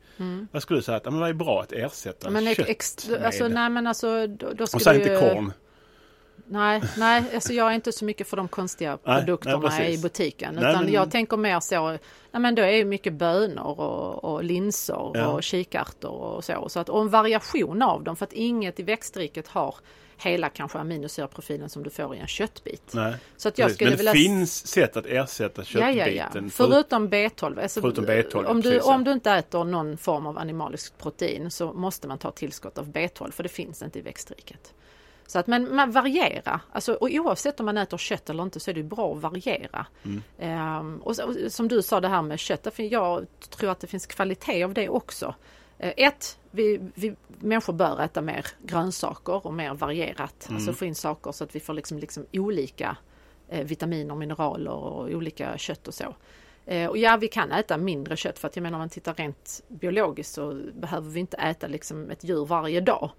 B: Vad skulle du säga att men vad är bra att ersätta
A: Mm. Men
B: kött
A: ex,
B: med?
A: alltså, nej men alltså då, då
B: och säg inte korn.
A: Nej, nej, alltså jag är inte så mycket för de konstiga
B: Nej,
A: produkterna
B: nej,
A: i butiken.
B: Nej,
A: Utan
B: men-
A: jag tänker mer så, nej men då är ju mycket bönor och, och linser
B: Ja.
A: och kikärtor och så. så att, och en variation av dem för att inget i växtriket har hela kanske aminosyraprofilen som du får i en köttbit.
B: Nej.
A: Så att jag
B: Precis.
A: skulle
B: Men det
A: vilja...
B: finns sätt att ersätta
A: Ja, ja,
B: köttbiten.
A: ja.
B: för-
A: Förutom B12. Alltså,
B: Förutom B12,
A: om, du,
B: ja.
A: om du inte äter någon form av animaliskt protein så måste man ta tillskott av B12 för det finns inte i växtriket. Så att, men man variera, alltså, och oavsett om man äter kött eller inte så är det bra att variera.
B: Mm.
A: Ehm, och, och som du sa det här med kött, jag tror att det finns kvalitet av det också. Eh, ett, vi, vi människor bör äta mer grönsaker och mer varierat.
B: Mm.
A: Alltså få in saker så att vi får liksom, liksom olika eh, vitaminer, mineraler och olika kött och så. Eh, och ja, vi kan äta mindre kött för att jag menar om man tittar rent biologiskt så behöver vi inte äta liksom ett djur varje dag.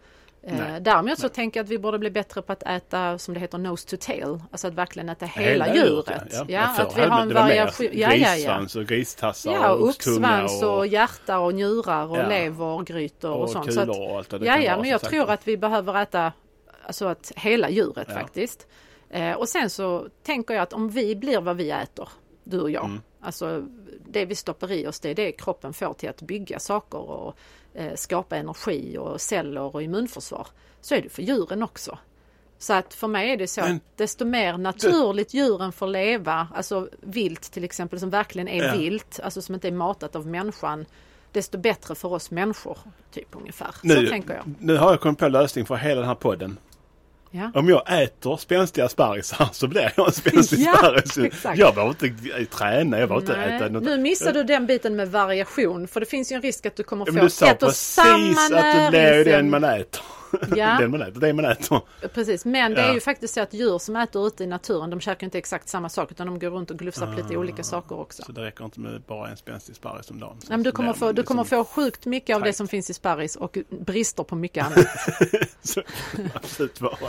A: Eh,
B: Nej,
A: däremot så tänker jag att vi borde bli bättre på att äta som det heter nose to tail, alltså att verkligen äta hela,
B: Hela
A: djuret.
B: Ja,
A: Ja, att vi har en variation. Ja.
B: Grissvans och gristassar
A: Ja,
B: och
A: och oxsvans och hjärta och njurar och
B: Ja.
A: lever och och,
B: och
A: sånt. Så att,
B: och allt det
A: ja, ja, men jag
B: som
A: tror
B: sagt.
A: att vi behöver äta alltså att hela djuret
B: Ja.
A: faktiskt. Eh, och sen så tänker jag att om vi blir vad vi äter, du och jag,
B: Mm.
A: alltså det vi stoppar i oss, det är det kroppen får till att bygga saker och eh, skapa energi och celler och immunförsvar. Så är det för djuren också. Så att för mig är det så
B: Men-
A: att desto mer naturligt djuren får leva, alltså vilt till exempel som verkligen är
B: Ja.
A: vilt, alltså som inte är matat av människan, desto bättre för oss människor. Typ ungefär. Så
B: Nu,
A: tänker jag.
B: nu har jag kommit på lösning för hela den här podden.
A: Ja.
B: Om jag äter spänstiga sparrisar så blir jag en spänstig
A: Ja,
B: sparris.
A: exakt.
B: Jag behöver inte träna, jag behöver inte äta något.
A: nu missar du den biten med variation för det finns ju en risk att du kommer
B: Ja,
A: få
B: men du sa
A: ett och
B: precis
A: samma
B: att det blir den man äter.
A: Ja.
B: den man äter, det man äter.
A: Precis, men det är ju faktiskt så att djur som äter ute i naturen de käkar inte exakt samma sak utan de går runt och glufsar på lite olika saker också.
B: Så det räcker inte med bara en spänstig sparris om dagen.
A: Men du, kommer få, du kommer
B: liksom-
A: få sjukt mycket av det som finns i sparris och brister på mycket annat.
B: Så absolut vara.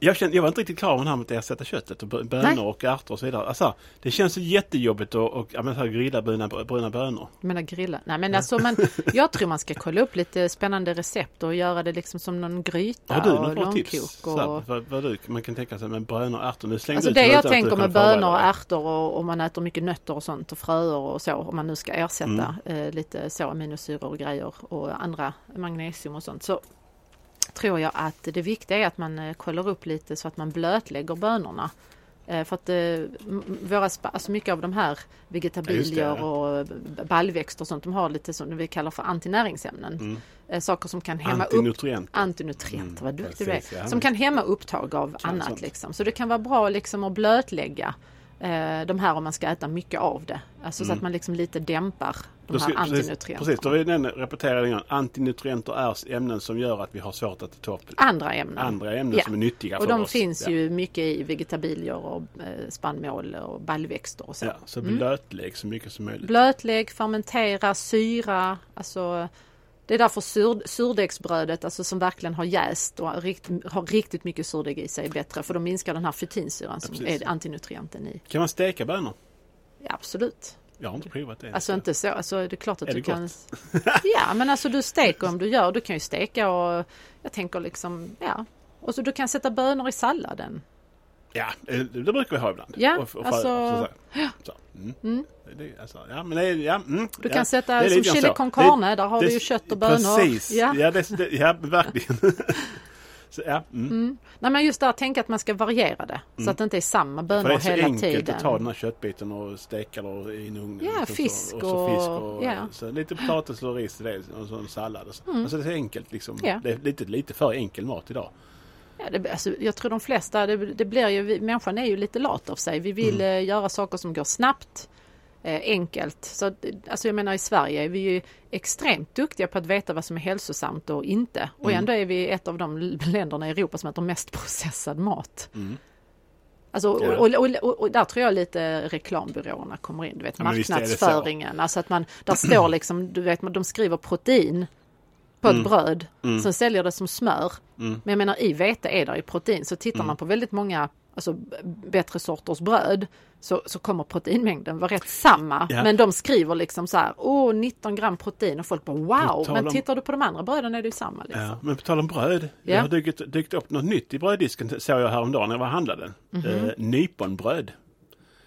B: Jag, kände, jag var inte riktigt klar med det här med att ersätta köttet och bö- bönor
A: Nej.
B: och ärtor och så vidare. Alltså, det känns så jättejobbigt att och, ja, men så här grilla bruna, bruna bönor.
A: Jag menar grilla. Nej men alltså man, jag tror man ska kolla upp lite spännande recept och göra det liksom som någon gryta
B: Har du
A: och
B: några bra tips? Så här,
A: Och...
B: vad, vad du, man kan tänka sig med bönor och ärtor. Nu slängde
A: Alltså
B: du
A: det
B: något
A: jag tänker
B: du
A: med bönor och ärtor och om man äter mycket nötter och sånt och fröer och så om man nu ska ersätta
B: Mm.
A: eh, lite så aminosyror och grejer och andra magnesium och sånt så tror jag att det viktiga är att man eh, kollar upp lite så att man blötlägger bönorna. Eh, för att eh, våra, alltså mycket av de här vegetabilier
B: Ja, just det, ja.
A: och baljväxter och sånt, de har lite som vi kallar för antinäringsämnen.
B: Mm.
A: Saker som kan hämma upp
B: Antinutrienter.
A: Vad duktig du är.
B: ja.
A: Som kan hämma upptag av
B: Kan
A: annat.
B: sånt.
A: Liksom. Så det kan vara bra liksom, att blötlägga de här om man ska äta mycket av det. Alltså så att man liksom lite dämpar de här
B: precis,
A: antinutrienterna.
B: precis, då vill jag igen. Antinutrienter är ämnen som gör att vi har svårt att ta upp
A: Andra ämnen.
B: andra ämnen
A: Ja.
B: som är nyttiga
A: och
B: för
A: de
B: oss.
A: finns
B: ja.
A: ju mycket i vegetabilier och eh, spannmål och baljväxter och så.
B: Ja, så
A: Mm.
B: blötlägg så mycket som möjligt.
A: Blötlägg, fermentera, syra, alltså det är därför sur, surdegsbrödet, alltså som verkligen har jäst och rikt, har riktigt mycket surdeg i sig är bättre för då minskar den här fytinsyran som är antinutrienten i.
B: Kan man steka bönor?
A: Ja, absolut.
B: Jag har inte provat det.
A: Alltså inte så, alltså det är klart att
B: Är
A: du kan... Ja, men alltså du steker om du gör, du kan ju steka och jag tänker liksom, ja. Och så du kan sätta bönor i salladen.
B: Ja, det, det brukar vi ha ibland.
A: Ja,
B: och, och
A: alltså-
B: så. Mm. Det, alltså, ja, men det, är- ja, mm,
A: Du kan sätta som chili con carne, där har
B: det-
A: du ju kött och bönor.
B: Precis, ja,
A: Ja.
B: det, ja verkligen. så, ja, mm.
A: Nej men just där, tänk att man ska variera det. Så att det inte är samma bönor
B: det är så
A: hela
B: enkelt
A: tiden.
B: att ta den här köttbiten och steka den i en ugn.
A: Ja,
B: liksom
A: fisk
B: så, och, så fisk och,
A: och- ja.
B: så lite potatis och ris till det och så en sallad. Och så. Alltså det är så enkelt liksom.
A: Ja.
B: Det är lite, lite för enkel mat idag.
A: Ja, det, alltså, jag tror de flesta, det, det blir ju, människan är ju lite lat av sig. Vi vill
B: Mm.
A: eh, göra saker som går snabbt, enkelt. Så alltså jag menar i Sverige är vi ju extremt duktiga på att veta vad som är hälsosamt och inte. Och
B: Mm.
A: ändå är vi ett av de länderna i Europa som äter mest processad mat.
B: Mm.
A: Alltså, och, och, och, och där tror jag lite reklambyråerna kommer in, du vet
B: Ja,
A: marknadsföringen. Alltså att man, där står liksom, du vet, de skriver protein på
B: Mm.
A: ett bröd, sen säljer det som smör.
B: Mm.
A: Men jag menar i vete är det ju protein, så tittar man på väldigt många alltså, bättre sorters bröd så, så kommer proteinmängden vara rätt samma.
B: Ja.
A: Men de skriver liksom så här, åh 19 gram protein och folk bara wow, men
B: om-
A: tittar du på de andra bröden är det ju samma. Liksom.
B: Ja, men på tal om bröd. Det
A: Ja.
B: har dykt, dykt upp något nytt i bröddisken såg jag häromdagen när jag var handlade.
A: Mhm.
B: Eh, nyponbröd.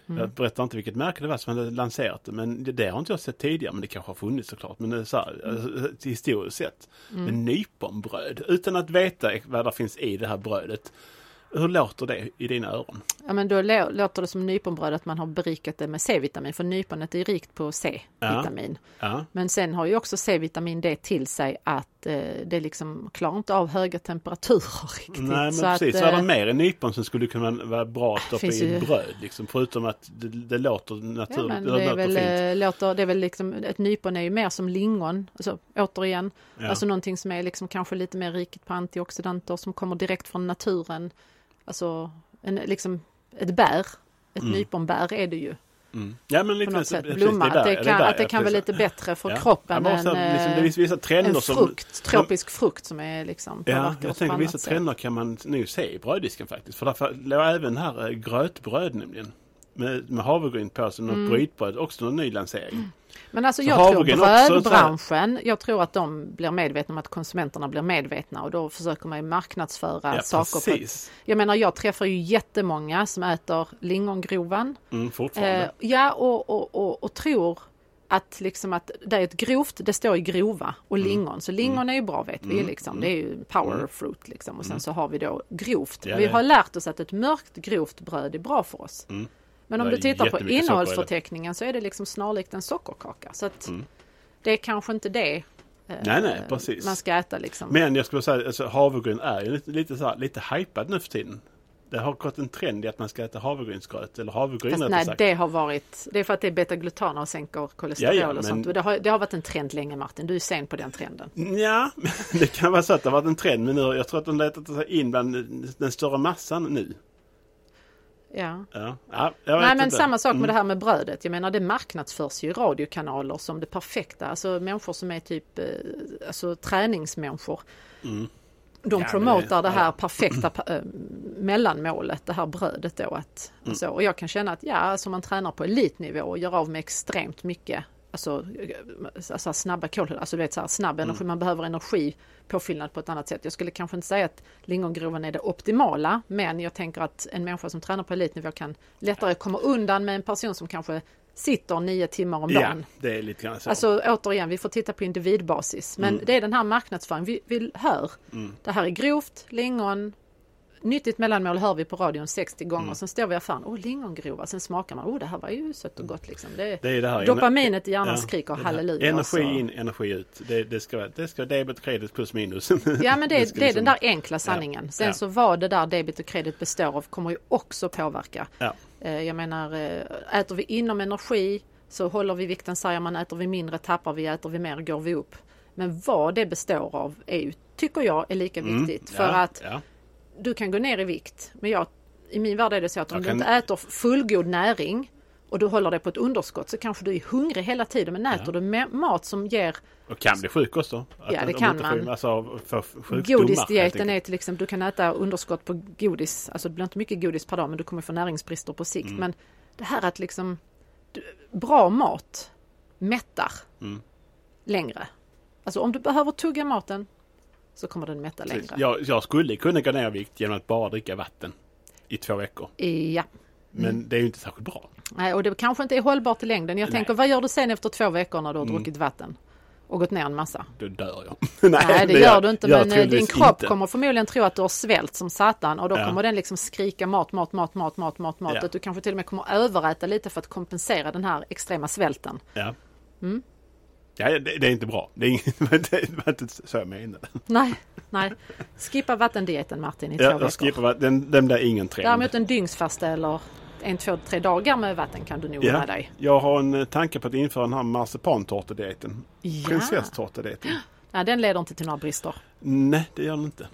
A: Mm.
B: Jag berättar inte vilket märke det var som hade lanserat det. Men det, det har inte jag sett tidigare. Men det kanske har funnits såklart. Men det är så här,
A: Mm.
B: alltså, historiskt sett. Men nyponbröd. Utan att veta vad det finns i det här brödet. Hur låter det i dina öron?
A: Ja men då lå- låter det som nyponbröd att man har berikat det med C-vitamin för nyponet är rikt på C-vitamin.
B: Ja,
A: Men sen har ju också C-vitamin det till sig att eh, det liksom klarar inte av höga temperaturer riktigt.
B: Nej men
A: Så
B: precis.
A: att,
B: så är det
A: eh,
B: mer i nypon som skulle kunna vara bra att stoppa i
A: ju-
B: bröd. Liksom, förutom att det, det låter
A: Ja,
B: naturligt.
A: men
B: det
A: det är väl,
B: fint.
A: eh, låter, det är väl liksom, ett nypon är ju mer som lingon, alltså, återigen,
B: Ja.
A: alltså någonting som är liksom kanske lite mer rikt på antioxidanter som kommer direkt från naturen. Alltså en, liksom ett bär, ett
B: Mm.
A: nyponbär är det ju
B: Mm. Ja men lite
A: något sätt, blomma.
B: där,
A: att det kan,
B: där,
A: att det kan vara lite bättre för
B: Ja.
A: kroppen
B: ja,
A: än
B: liksom, det
A: eh,
B: finns vissa trender
A: en
B: som...
A: frukt, tropisk frukt som är liksom
B: Ja, jag tänker vissa
A: sätt.
B: trender kan man nu se i bröddisken faktiskt. För därför låg även här eh, grötbröd nämligen. Med, med havregryn på som något
A: Mm.
B: brytbröd, också en ny lansering.
A: Men alltså
B: Så
A: jag tror brödbranschen, jag tror att de blir medvetna om att konsumenterna blir medvetna och då försöker man ju marknadsföra
B: Ja,
A: saker. På
B: precis.
A: jag menar jag träffar ju jättemånga som äter lingongrovan.
B: Mm, fortfarande.
A: Eh, ja och, och, och, och tror att liksom att det är ett grovt, det står ju grova och
B: Mm.
A: lingon. Så lingon är ju bra vet vi liksom. Det är ju power fruit liksom. Och sen så har vi då grovt.
B: Ja,
A: vi har lärt oss att ett mörkt grovt bröd är bra för oss. Men om du tittar på innehållsförteckningen så är det liksom snarlikt en sockerkaka. Så att
B: Mm.
A: det är kanske inte det eh,
B: Nej, nej, precis.
A: man ska äta liksom.
B: Men jag skulle säga alltså, havregryn är ju lite, lite, så här, lite hypad nu för tiden. Det har gått en trend i att man ska äta havregrynsgröt eller havregryn
A: Fast nej,
B: sagt.
A: det har varit, det är för att det är betaglutan och sänker kolesterol
B: Ja, ja,
A: och
B: men-
A: sånt. Och det, har, det har varit en trend länge Martin, du är sen på den trenden.
B: Ja, det kan vara så att det har varit en trend men nu, jag tror att de letat sig in bland den större massan nu.
A: Ja.
B: Ja, ja jag vet
A: Nej men
B: inte.
A: samma sak med
B: Mm.
A: det här med brödet. Jag menar det marknadsförs ju i radiokanaler som det perfekta. Alltså människor som är typ eh, alltså, träningsmänniskor.
B: Mm.
A: De
B: Ja,
A: promotar det
B: det-
A: här perfekta pa- eh, mellanmålet, det här brödet då. Att,
B: Mm.
A: och, så. och jag kan känna att ja, alltså man tränar på elitnivå och gör av med extremt mycket Alltså, eh, alltså snabba kolhydrater, alltså du vet så här, snabb
B: Mm.
A: energi, man behöver energi påfyllnad på ett annat sätt. Jag skulle kanske inte säga att lingongrovan är det optimala, men jag tänker att en människa som tränar på elitnivå kan lättare komma undan med en person som kanske sitter nio timmar om
B: Ja,
A: dagen.
B: det är lite grann så.
A: Alltså återigen, vi får titta på individbasis. Men
B: Mm.
A: det är den här marknadsföringen vi, vi hör. Det här är grovt, lingon, nyttigt mellanmål hör vi på radion 60 gånger.
B: Mm.
A: Sen står vi i affären, åh lingongrova. Sen smakar man, åh det här var ju sött och gott liksom. Det,
B: det är det här.
A: dopaminet i hjärnan
B: Ja,
A: skriker
B: det
A: halleluja.
B: Energi in, energi ut. Det, det ska, det ska debet och kredit plus minus.
A: Ja men det, det är
B: liksom-
A: den där enkla sanningen. Sen
B: Ja.
A: så vad det där debit och kredit består av kommer ju också påverka.
B: Ja.
A: Eh, Jag menar, eh, äter vi inom energi så håller vi vikten, säger man. Äter vi mindre tappar vi, äter vi mer går vi upp. Men vad det består av är ju, tycker jag, är lika viktigt. För
B: Mm. ja,
A: att
B: Ja.
A: Du kan gå ner i vikt. Men jag, i min värld är det så att om
B: Jag
A: du
B: kan-
A: inte äter fullgod näring och du håller dig på ett underskott så kanske du är hungrig hela tiden. Men äter
B: Ja.
A: du ma- mat som ger
B: Och kan bli sjuk också. Att
A: Ja, det kan man.
B: Alltså,
A: Godisdieten är till exempel, du kan äta underskott på godis, alltså det blir inte mycket godis per dag men du kommer få näringsbrister på sikt.
B: Mm.
A: Men det här att liksom, bra mat mättar
B: Mm.
A: längre. Alltså om du behöver tugga maten så kommer den mätta längre.
B: Jag, jag skulle kunna gå ner i vikt genom att bara dricka vatten i två veckor.
A: Ja,
B: Men
A: Mm.
B: det är ju inte särskilt bra.
A: Nej, och det kanske inte är hållbart i längden. Jag
B: Nej.
A: tänker, vad gör du sen efter två veckor när du har
B: Mm.
A: druckit vatten? Och gått ner en massa.
B: Då dör jag.
A: Nej, det, gör du inte. Men eh, din kropp
B: inte.
A: kommer förmodligen tro att du har svält som satan och då
B: Ja.
A: kommer den liksom skrika mat, mat, mat, mat, mat, mat, mat.
B: Ja.
A: Att du kanske till och med kommer överäta lite för att kompensera den här extrema svälten.
B: Ja.
A: Mm.
B: Ja, det, det är inte bra. Det, är ing- det var inte så jag menade.
A: Nej, Nej, skippa vattendieten Martin i två
B: Ja,
A: veckor.
B: va- den, den blir ingen trend.
A: Däremot en dygnsfasta eller en, två, tre dagar med vatten kan du nog
B: Ja,
A: dig.
B: jag har en eh, tanke på att införa den här marsipantårtadieten.
A: Ja.
B: Prinsesstårtadieten.
A: ja, den leder inte till några brister.
B: Nej, det gör den inte.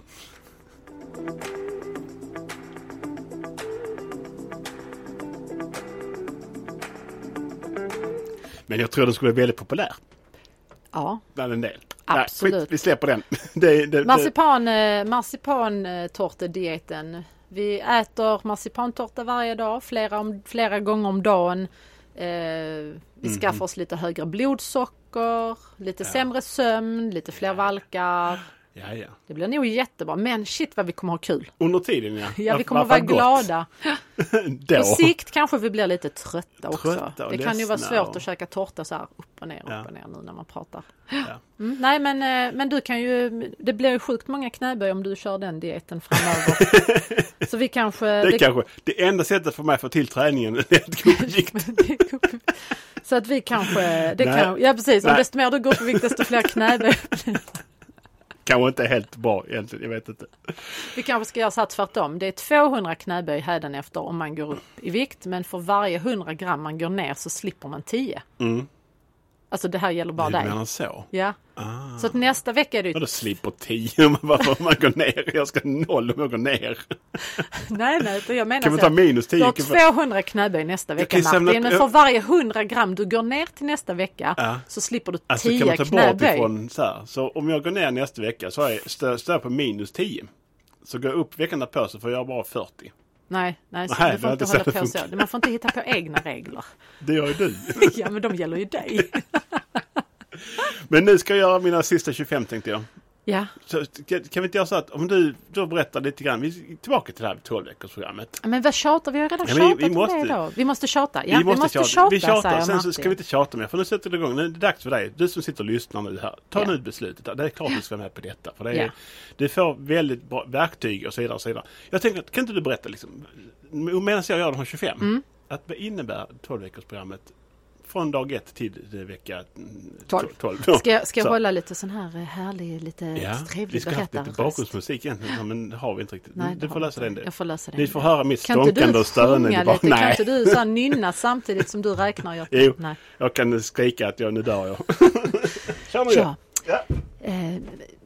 B: Men jag tror den skulle bli väldigt populär
A: Ja,
B: bland en del.
A: Absolut.
B: Nej, skit, vi släpper den. det, det, det,
A: marsipan, eh, marsipantårtedieten. Vi äter marsipantårta varje dag, flera, om, flera gånger om dagen. Eh, vi
B: Mhm.
A: skaffar oss lite högre blodsocker, lite sämre sömn, lite fler valkar.
B: Ja, ja.
A: Det blir nog jättebra. Men shit vad vi kommer ha kul.
B: Under tiden ja.
A: Ja, vi kommer vara glada. På sikt kanske vi blir lite trötta också.
B: Trötta och
A: det kan ju vara svårt
B: och-
A: att käka tårta så här upp och ner, upp
B: Ja.
A: och ner nu när man pratar.
B: Ja.
A: Mm, nej men, eh, men du kan ju, det blir ju sjukt många knäböj om du kör den dieten framöver. så vi kanske...
B: Det, kanske, det enda sättet för mig att få till träningen är att gå upp i vikt.
A: så att vi kanske, det
B: Nej.
A: kan, ja precis,
B: Nej.
A: desto mer du går upp i vikt desto fler knäböj.
B: Kanske inte helt bra egentligen, jag vet inte.
A: Vi kanske ska göra så här tvärtom. Det är 200 knäböj hädanefter om man går upp i vikt men för varje 100 gram man går ner så slipper man 10.
B: Mm.
A: Alltså det här gäller bara
B: Du
A: dig.
B: menar så?
A: Ja.
B: Ah.
A: Så att nästa vecka är det ju...
B: Vadå slipper 10 om man- varför man går ner? Jag ska noll om jag går ner.
A: Nej, nej, jag menar
B: Kan vi ta minus
A: Du
B: 10?
A: har
B: Kan vi-
A: 200 knäböj nästa vecka Martin, men för varje 100 gram du går ner till nästa vecka
B: Ja.
A: så slipper du 10
B: Alltså kan man ta bort
A: knäböj.
B: ifrån så här. Så om jag går ner nästa vecka så står jag på minus 10. Så går jag upp veckan därpå så får jag bara 40.
A: Nej, nej, så
B: Nej,
A: du får inte hålla på så. Man får inte hitta på egna regler.
B: Det gör ju du.
A: Ja, men de gäller ju dig.
B: Men nu ska jag göra mina sista 25 tänkte jag.
A: Ja,
B: Så kan kan vi inte göra så att om du då berättar lite grann. Vi är tillbaka till det här 12 veckors programmet.
A: men vad tjatar vi? har redan
B: Ja, vi-
A: tjatat
B: vi
A: om
B: måste-
A: det då. Vi måste tjata. Ja, vi måste, tjata,
B: Vi tjatar, sen så ska vi inte tjata mer. För nu sätter det igång. Nu är det dags för dig. Du som sitter och lyssnar nu här. Ta
A: Ja.
B: nu beslutet. Det är klart du ska vara med på detta. För det är,
A: Ja.
B: Du får väldigt bra verktyg och så vidare. Och så vidare. Jag tänker, kan inte du berätta liksom, medan jag gör de här 25.
A: Mm.
B: Att vad innebär 12 veckors programmet från dag ett till eh, vecka mm,
A: 12.
B: 12.
A: Ska jag, ska jag hålla lite sån här eh, härlig, lite
B: Ja, vi
A: trevlig
B: ska ha lite bakgrundsmusik egentligen, Ja, men det har vi inte riktigt.
A: Nej,
B: du
A: det
B: får lösa
A: vi
B: den.
A: inte. Jag får lösa det.
B: Ni får höra mitt
A: Kan inte
B: stånkande
A: du
B: och stönande.
A: sjunga
B: bara-
A: lite? Kan inte du så här nynna samtidigt som du räknar? Jag,
B: Jo.
A: Nej.
B: jag kan skrika att jag, nu dör jag. Kör nu
A: Ja.
B: Ja.
A: Eh,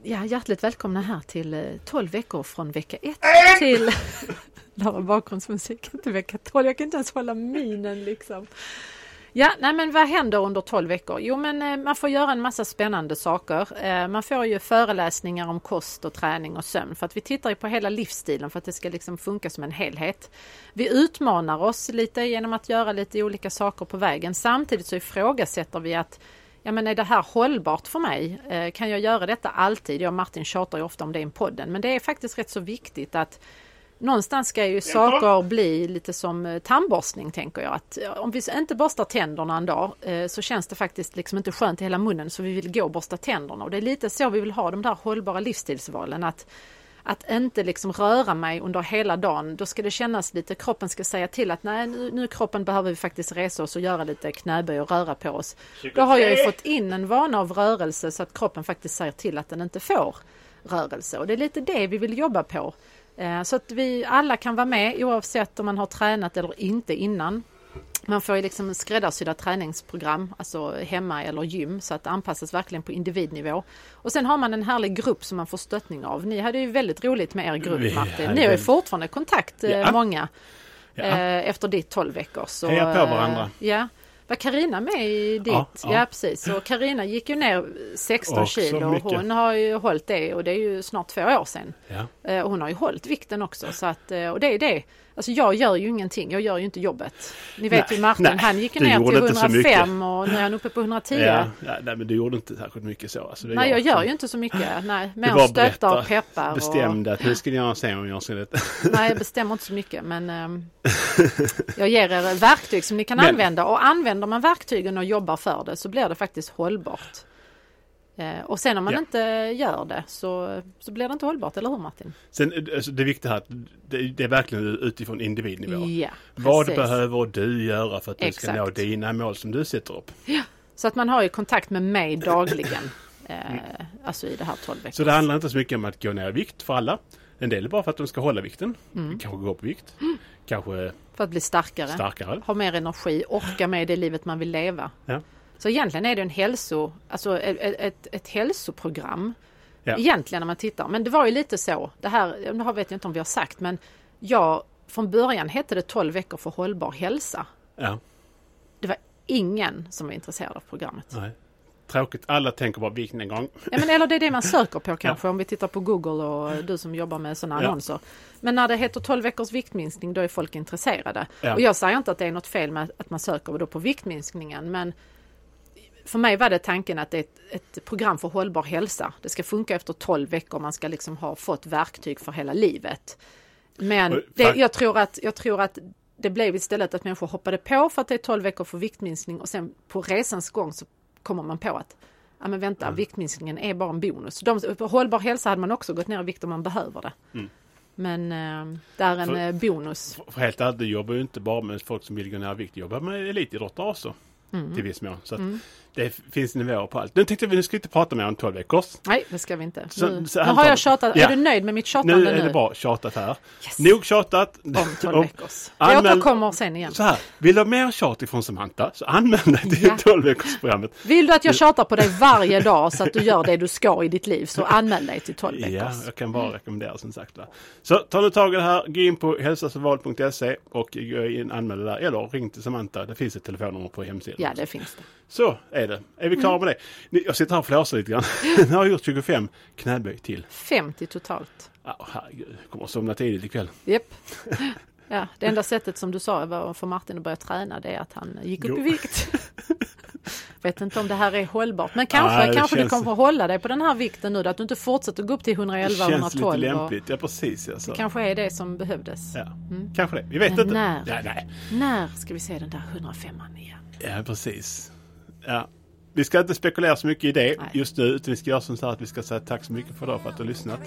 A: ja, hjärtligt välkomna här till eh, 12 veckor från vecka 1 till... Det var bakgrundsmusiken till vecka 12. Jag kan inte ens hålla minen liksom. Ja, nej men vad händer under 12 veckor? Jo men eh, man får göra en massa spännande saker. Eh, man får ju föreläsningar om kost och träning och sömn för att vi tittar ju på hela livsstilen för att det ska liksom funka som en helhet. Vi utmanar oss lite genom att göra lite olika saker på vägen. Samtidigt så ifrågasätter vi att Ja men är det här hållbart för mig? Eh, kan jag göra detta alltid? Jag och Martin tjatar ju ofta om det i podden men det är faktiskt rätt så viktigt att Någonstans ska ju saker bli lite som eh, tandborstning tänker jag. Att ja, om vi inte borstar tänderna en dag eh, så känns det faktiskt liksom inte skönt i hela munnen så vi vill gå och borsta tänderna. Och det är lite så vi vill ha de där hållbara livsstilsvalen. Att, att inte liksom röra mig under hela dagen. Då ska det kännas lite, kroppen ska säga till att nej nu, nu kroppen behöver vi faktiskt resa oss och göra lite knäböj och röra på oss. Då har jag ju fått in en vana av rörelse så att kroppen faktiskt säger till att den inte får rörelse. Och det är lite det vi vill jobba på. Eh, Så att vi alla kan vara med oavsett om man har tränat eller inte innan. Man får ju liksom skräddarsydda träningsprogram, alltså hemma eller gym, så att det anpassas verkligen på individnivå. Och sen har man en härlig grupp som man får stöttning av. Ni hade ju väldigt roligt med er grupp Martin. Ni har ju fortfarande kontakt, eh,
B: Ja.
A: många,
B: Ja.
A: eh, efter ditt 12 veckor. Så,
B: Heja på varandra.
A: Ja. Var Karina med i ditt?
B: Ja,
A: Ja,
B: ja.
A: precis. Och Karina gick ju ner 16
B: Och så
A: kilo.
B: mycket.
A: Hon har ju hållit det och det är ju snart två år sedan.
B: Ja.
A: Eh, hon har ju hållit vikten också. Så att, eh, och det är det. Alltså jag gör ju ingenting. Jag gör ju inte jobbet. Ni vet
B: Nej,
A: ju Martin,
B: nej,
A: han gick
B: du
A: ner till
B: inte så
A: 105 och nu är han uppe på 110.
B: Ja, ja, nej, men du gjorde inte särskilt mycket så. Alltså,
A: Nej, jag gör
B: som-
A: ju inte så mycket. Nej,
B: Du
A: mer stöttar och peppar. Och,
B: Bestämde att nu ska ni göra så och jag ska det.
A: nej, jag bestämmer inte så mycket. Men ehm, jag ger er verktyg som ni kan
B: Men-
A: använda. Och använder man verktygen och jobbar för det så blir det faktiskt hållbart. Eh, och sen om man
B: Ja.
A: inte gör det så, så blir det inte hållbart, eller hur Martin?
B: Sen, alltså, det viktiga här att det, det är verkligen utifrån individnivå.
A: Ja,
B: Vad behöver du göra för att du ska
A: Exakt.
B: nå dina mål som du sätter upp?
A: Så att man har ju kontakt med mig dagligen. Eh, Alltså i det här 12 veckors.
B: Så det handlar inte så mycket om att gå ner i vikt för alla. En del är bara för att de ska hålla vikten.
A: Mm.
B: Kanske gå upp i vikt. Kanske
A: För att bli starkare.
B: starkare.
A: Ha mer energi, orka med det livet man vill leva.
B: Ja.
A: Så egentligen är det en hälso, alltså ett, ett, ett hälsoprogram.
B: Ja.
A: Egentligen när man tittar. Men det var ju lite så. Det här, det här vet jag inte om vi har sagt men jag, från början hette det 12 veckor för hållbar hälsa.
B: Ja.
A: Det var ingen som var intresserad av programmet.
B: Nej. Tråkigt. Alla tänker bara vikten en gång.
A: Ja, men eller det är det man söker på kanske om vi tittar på Google och du som jobbar med sådana
B: Ja.
A: annonser. Men när det heter 12 veckors viktminskning då är folk intresserade.
B: Ja.
A: Och jag säger inte att det är något fel med att man söker då på viktminskningen men för mig var det tanken att det är ett, ett program för hållbar hälsa. Det ska funka efter 12 veckor, man ska liksom ha fått verktyg för hela livet. Men det, jag, tror att, jag tror att det blev istället att människor hoppade på för att det är 12 veckor för viktminskning och sen på resans gång så kommer man på att ja men vänta,
B: Mm.
A: viktminskningen är bara en bonus. De, på hållbar hälsa hade man också gått ner i vikt om man behöver det.
B: Mm.
A: Men eh, det är en
B: För-
A: eh, bonus.
B: För helt ärligt, du jobbar ju inte bara med folk som vill gå ner i vikt. Du jobbar med elitidrottare också.
A: Mm.
B: Till viss mån. Så att det finns nivåer på allt. Nu tänkte vi, nu ska vi inte prata mer om 12 veckors.
A: Nej, det ska vi inte.
B: Så-
A: nu,
B: så
A: nu har jag tjatat.
B: Ja.
A: Är du nöjd med mitt tjatande
B: Nu
A: nu?
B: är det bra tjatat här.
A: Yes.
B: Nog tjatat.
A: Om 12
B: Om-
A: veckors. Jag
B: Anmäl-
A: återkommer sen igen.
B: Så här, vill du ha mer tjat ifrån Samantha så anmäl dig till
A: Ja.
B: 12 veckorsprogrammet.
A: Vill du att jag tjatar på dig varje dag så att du gör det du ska i ditt liv så anmäl dig till 12
B: Ja,
A: veckors.
B: jag kan bara rekommendera som sagt. Va? Så ta nu tag i det här, gå in på hälsasåval.se och gå in anmäl dig där. Eller ring till Samantha, det finns ett telefonnummer på hemsidan.
A: Ja, det finns det.
B: Så är det. Är vi klara med det? Ni- Jag sitter här och flåsar lite grann. Nu har jag gjort 25 knäböj till.
A: 50 totalt.
B: Ja, herregud, jag kommer att somna tidigt ikväll.
A: Japp. Ja, det enda sättet som du sa var för Martin att börja träna det är att han gick upp
B: Jo.
A: i vikt. Vet inte om det här är hållbart men kanske,
B: det
A: kanske du
B: känns-
A: kommer att hålla dig på den här vikten nu att du inte fortsätter gå upp till 111
B: Det känns lite
A: 112
B: lämpligt. Ja, precis. Ja, så.
A: kanske är det som behövdes.
B: Ja, kanske det. Vi vet
A: Men
B: inte.
A: när?
B: Ja, nej.
A: När ska vi se den där 105an igen?
B: Ja, precis. Ja. Vi ska inte spekulera så mycket i det
A: Nej.
B: just nu, utan vi ska göra som så här att vi ska säga tack så mycket för, idag för att du har lyssnat.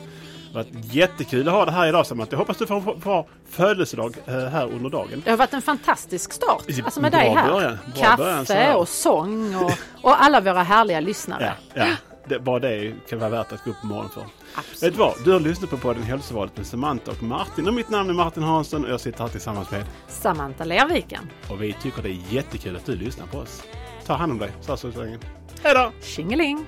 B: Det har varit jättekul att ha det här idag Samantha. Jag hoppas du får en bra födelsedag eh, här under dagen.
A: Det har varit en fantastisk start. Alltså med
B: Bra
A: dig här.
B: början. Bra
A: Kaffe
B: början så här.
A: och sång och, och alla våra härliga lyssnare.
B: Ja, ja. Det, bara det kan vara värt att gå upp på morgonen för.
A: Absolut.
B: Vet du vad? Du har lyssnat på podden Hälsovalet med Samantha och Martin. Och mitt namn är Martin Hansson och jag sitter här tillsammans med
A: Samantha Lerviken.
B: och vi tycker det är jättekul att du lyssnar på oss. Ta hand om dig. Så här så länge. Hej då!
A: Tjingeling!